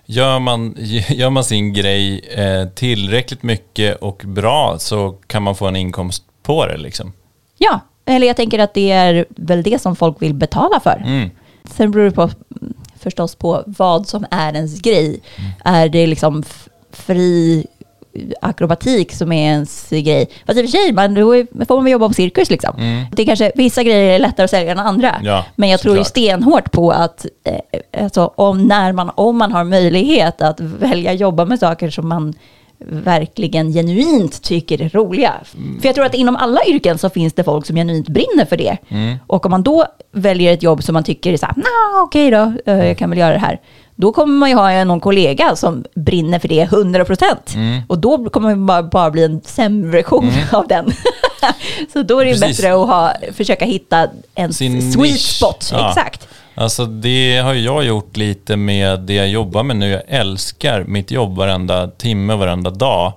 gör, man, gör man sin grej eh, tillräckligt mycket och bra så kan man få en inkomst på det. Liksom. Ja, eller jag tänker att det är väl det som folk vill betala för. Mm. Sen beror det på, mm, förstås på vad som är ens grej. Är det liksom fri akrobatik som är ens grej. Fast i och för sig, man, då får man väl jobba på cirkus liksom. Det är kanske, vissa grejer är lättare att sälja än andra. Ja, Men jag tror ju såklart. stenhårt på att eh, alltså, om, när man, om man har möjlighet att välja jobba med saker som man verkligen genuint tycker är roliga. För jag tror att inom alla yrken så finns det folk som genuint brinner för det. Och om man då väljer ett jobb som man tycker är så här, nah, okej då, eh, jag kan väl göra det här. Då kommer man ju ha någon kollega som brinner för det 100 procent. Och då kommer man bara, bara bli en sämre version av den. så då är det Precis. bättre att ha, försöka hitta en Sin sweet nisch. spot. Ja. Exakt. Alltså det har jag gjort lite med det jag jobbar med nu. Jag älskar mitt jobb varenda timme, varenda dag.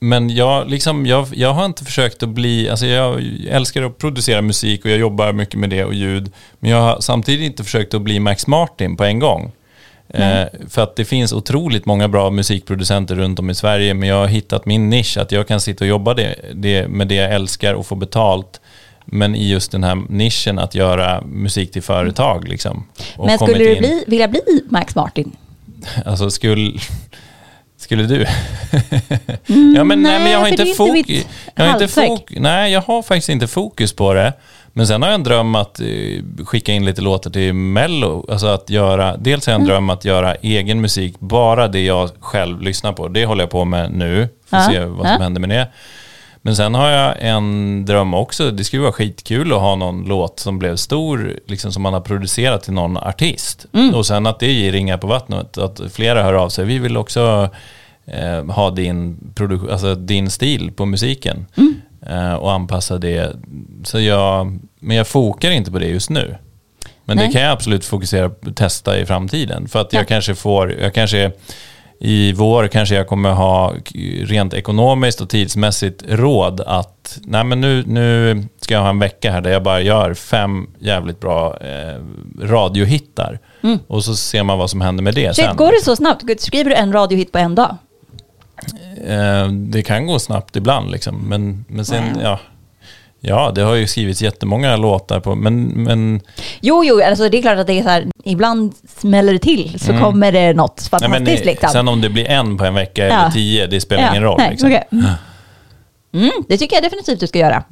Men jag, liksom, jag, jag har inte försökt att bli, alltså jag älskar att producera musik och jag jobbar mycket med det och ljud. Men jag har samtidigt inte försökt att bli Max Martin på en gång. Eh, för att det finns otroligt många bra musikproducenter runt om i Sverige, men jag har hittat min nisch, att jag kan sitta och jobba det, det, med det jag älskar och få betalt Men i just den här nischen att göra musik till företag. Liksom, Men skulle du in- bli, vilja bli Max Martin? Alltså skulle... Skulle du? ja, men, nej, men jag har inte fokus. Jag har inte fok nej, jag har faktiskt inte fokus på det. Men sen har jag en dröm att eh, skicka in lite låtar till Mello. Alltså att göra, dels har jag en Mm. dröm att göra egen musik, bara det jag själv lyssnar på. Det håller jag på med nu, får Ja, se vad som ja. händer med det. Men sen har jag en dröm också. Det skulle vara skitkul att ha någon låt som blev stor, liksom som man har producerat till någon artist. Mm. Och sen att det ger ringar på vattnet. Att flera hör av sig. Vi vill också eh, ha din, produ- alltså din stil på musiken. Mm. Eh, och anpassa det. Så jag, men jag fokar inte på det just nu. Men Nej. det kan jag absolut fokusera på testa i framtiden. För att jag Ja. kanske får, jag kanske i vår kanske jag kommer ha rent ekonomiskt och tidsmässigt råd att nej men nu, nu ska jag ha en vecka här där jag bara gör fem jävligt bra eh, radiohittar. Och så ser man vad som händer med det Mm. Shit, sen. går det så snabbt? Skriver du en radiohit på en dag? Eh, det kan gå snabbt ibland liksom. Men, men sen, ja. Ja, det har ju skrivits jättemånga låtar på, men, men Jo, jo, alltså det är klart att det är så här, ibland smäller det till så kommer det något Nej, men fantastiskt eh, liksom. Sen om det blir en på en vecka Ja. eller tio, det spelar Ja, ingen roll. nej, liksom. okej. Mm. Mm, det tycker jag definitivt du ska göra.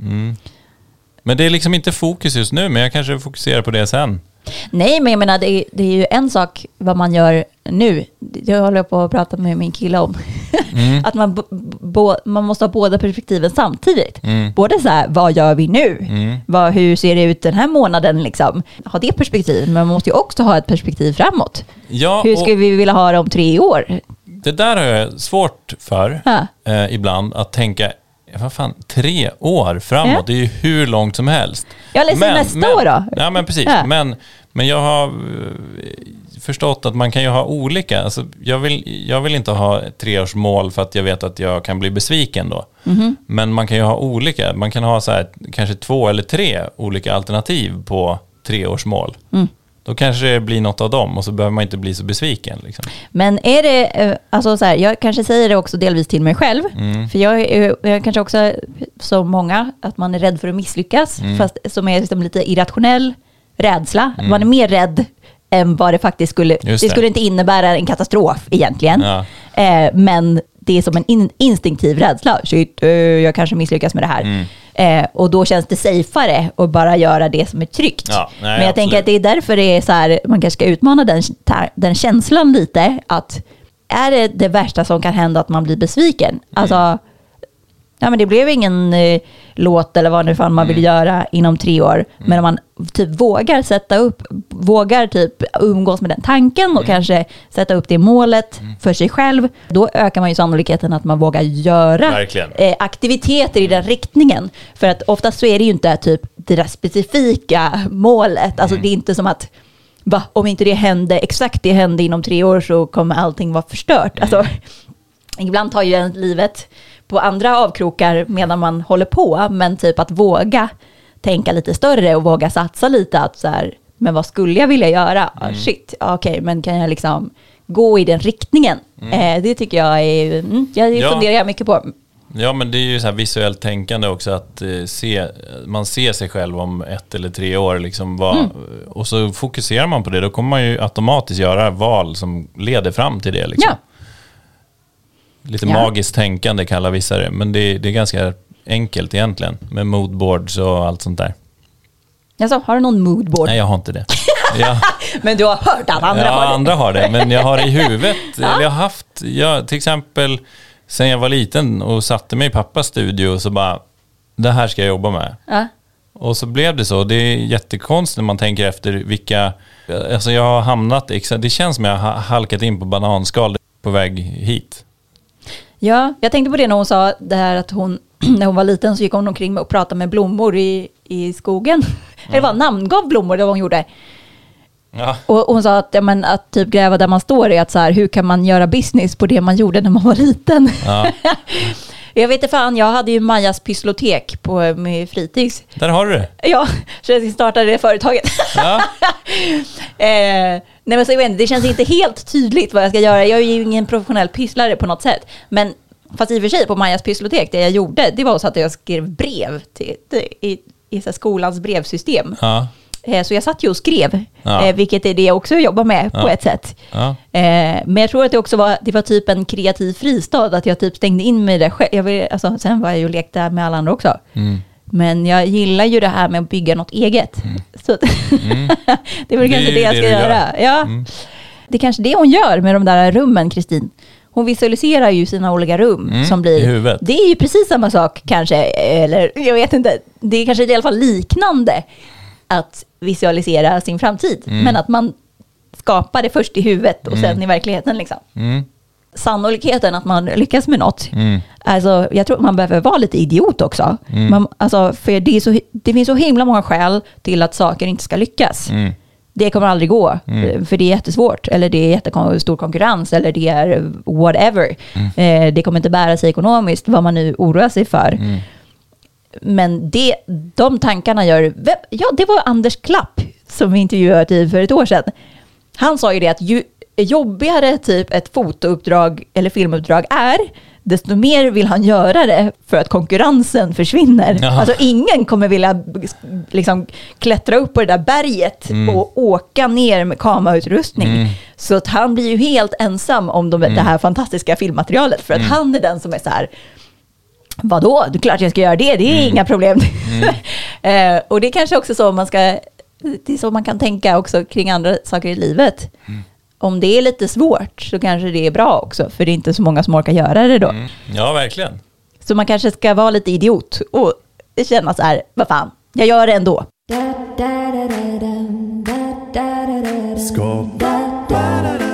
Men det är liksom inte fokus just nu, men jag kanske fokuserar på det sen. Nej, men jag menar det är, det är ju en sak vad man gör nu. Det håller jag på att prata med min kille om. Mm. att man, bo, man måste ha båda perspektiven samtidigt. Mm. Både så här, vad gör vi nu? Vad, hur ser det ut den här månaden? Liksom? Ha det perspektivet, men man måste ju också ha ett perspektiv framåt. Ja, hur skulle vi vilja ha det om tre år? det där har jag svårt för Ja. eh, ibland, att tänka, vad fan, tre år framåt, Ja. det är ju hur långt som helst. Ja, eller så nästa men, år då? Ja, men precis. Ja. Men, men jag har eh, förstått att man kan ju ha olika. Alltså, jag, vill, jag vill inte ha treårsmål för att jag vet att jag kan bli besviken då. Mhm. Men man kan ju ha olika. Man kan ha så här, kanske två eller tre olika alternativ på treårsmål. Mm. Då kanske det blir något av dem och så behöver man inte bli så besviken. Liksom. Men är det, eh, alltså så här, jag kanske säger det också delvis till mig själv, Mm. för jag är jag kanske också som många, att man är rädd för att misslyckas, Mm. fast som är liksom lite irrationell rädsla. Man är mer rädd än vad det faktiskt skulle, det. Det. skulle inte innebära en katastrof egentligen. Ja. Eh, men det är som en in, instinktiv rädsla. Shit, eh, jag kanske misslyckas med det här. Eh, och då känns det safeare att bara göra det som är tryggt. Ja, nej, men jag tänker absolut. att det är därför det är så här, man kanske ska utmana den, den känslan lite. Att är det det värsta som kan hända att man blir besviken? Mm. Alltså, ja men det blev ingen eh, låt eller vad nu fan man vill Mm. göra inom tre år. Men om man typ vågar sätta upp, vågar typ umgås med den tanken Mm. och kanske sätta upp det målet för sig själv, då ökar man ju sannolikheten att man vågar göra Verkligen. eh, aktiviteter i den riktningen. För att oftast så är det ju inte typ det där specifika målet. Alltså det är inte som att va, om inte det hände, exakt det hände inom tre år så kommer allting vara förstört. Alltså, ibland tar ju en livet på andra avkrokar medan man håller på, men typ att våga tänka lite större och våga satsa lite att så här, men vad skulle jag vilja göra? Ah, shit, okej, men kan jag liksom gå i den riktningen? Eh, det tycker jag är, mm, ja, det Ja. funderar jag mycket på. Ja, men det är ju så här visuellt tänkande också att eh, se, man ser sig själv om ett eller tre år liksom vad, Mm. och så fokuserar man på det. Då kommer man ju automatiskt göra val som leder fram till det. Liksom. Ja. Lite Ja. magiskt tänkande kallar vissa det, men det, det är ganska enkelt egentligen med moodboards och allt sånt där. Alltså, har du någon moodboard? Nej, jag har inte det. Jag, Men du har hört att andra ja, har det? andra har det, men jag har det i huvudet. Eller jag har haft, jag, till exempel sen jag var liten och satte mig i pappas studio och så bara, det här ska jag jobba med. Ja. Och så blev det så. Det är jättekonstigt när man tänker efter vilka... Alltså jag har hamnat... Det känns som jag har halkat in på bananskal på väg hit. Ja, jag tänkte på det när hon sa det här att hon, när hon var liten så gick hon omkring och pratade med blommor i, i skogen. Eller vad, namngav blommor, det var vad hon gjorde. Ja. Och hon sa att, ja, men, att typ gräva där man står är att så här, hur kan man göra business på det man gjorde när man var liten? Ja. jag vet inte fan, jag hade ju Majas pysslotek på min fritids. Där har du det. Ja, så jag startade det företaget. Ja. Eh, nej men så jag inte, det känns inte helt tydligt vad jag ska göra. Jag är ju ingen professionell pysslare på något sätt. Men fast i och för sig på Majas pysslotek, det jag gjorde, det var så att jag skrev brev till, till, i, i så skolans brevsystem. Ja. Eh, Så jag satt ju och skrev, Ja. eh, vilket är det jag också jobbar med på Ja. ett sätt. Ja. Eh, Men jag tror att det också var, det var typ en kreativ fristad, att jag typ stängde in mig där själv. Jag vill, alltså, sen var jag ju och lekte med alla andra också. Mm. Men jag gillar ju det här med att bygga något eget. Så att det är väl Det är kanske ju det jag det ska gör. göra. Ja. Det är kanske det hon gör med de där rummen, Kristin. Hon visualiserar ju sina olika rum Mm, som blir... i huvudet. Det är ju precis samma sak kanske, eller jag vet inte. Det är kanske i alla fall liknande att visualisera sin framtid. Mm. Men att man skapar det först i huvudet och sen i verkligheten. Liksom. Mm. Sannolikheten att man lyckas med något. Mm. Alltså, jag tror man behöver vara lite idiot också. Mm. Man, alltså, för det, så, det finns så himla många skäl till att saker inte ska lyckas. Mm. Det kommer aldrig gå, för det är jättesvårt. Eller det är jättestor konkurrens, eller det är whatever. Eh, det kommer inte bära sig ekonomiskt, vad man nu oroar sig för. Men det, de tankarna gör... Ja, det var Anders Klapp som vi intervjuade för ett år sedan. Han sa ju det att ju jobbigare typ ett fotouppdrag eller filmuppdrag är, desto mer vill han göra det för att konkurrensen försvinner. Jaha. Alltså ingen kommer vilja liksom, klättra upp på det där berget och åka ner med kamerautrustning. Så att han blir ju helt ensam om de, det här fantastiska filmmaterialet för att han är den som är så här Vadå, det är klart jag ska göra det, det är inga problem. eh, och det är kanske också så man ska, det är så man kan tänka också kring andra saker i livet om det är lite svårt så kanske det är bra också, för det är inte så många som orkar göra det då. Mm. Ja, verkligen. Så man kanske ska vara lite idiot och känna så här, vad fan, jag gör det ändå. Skapa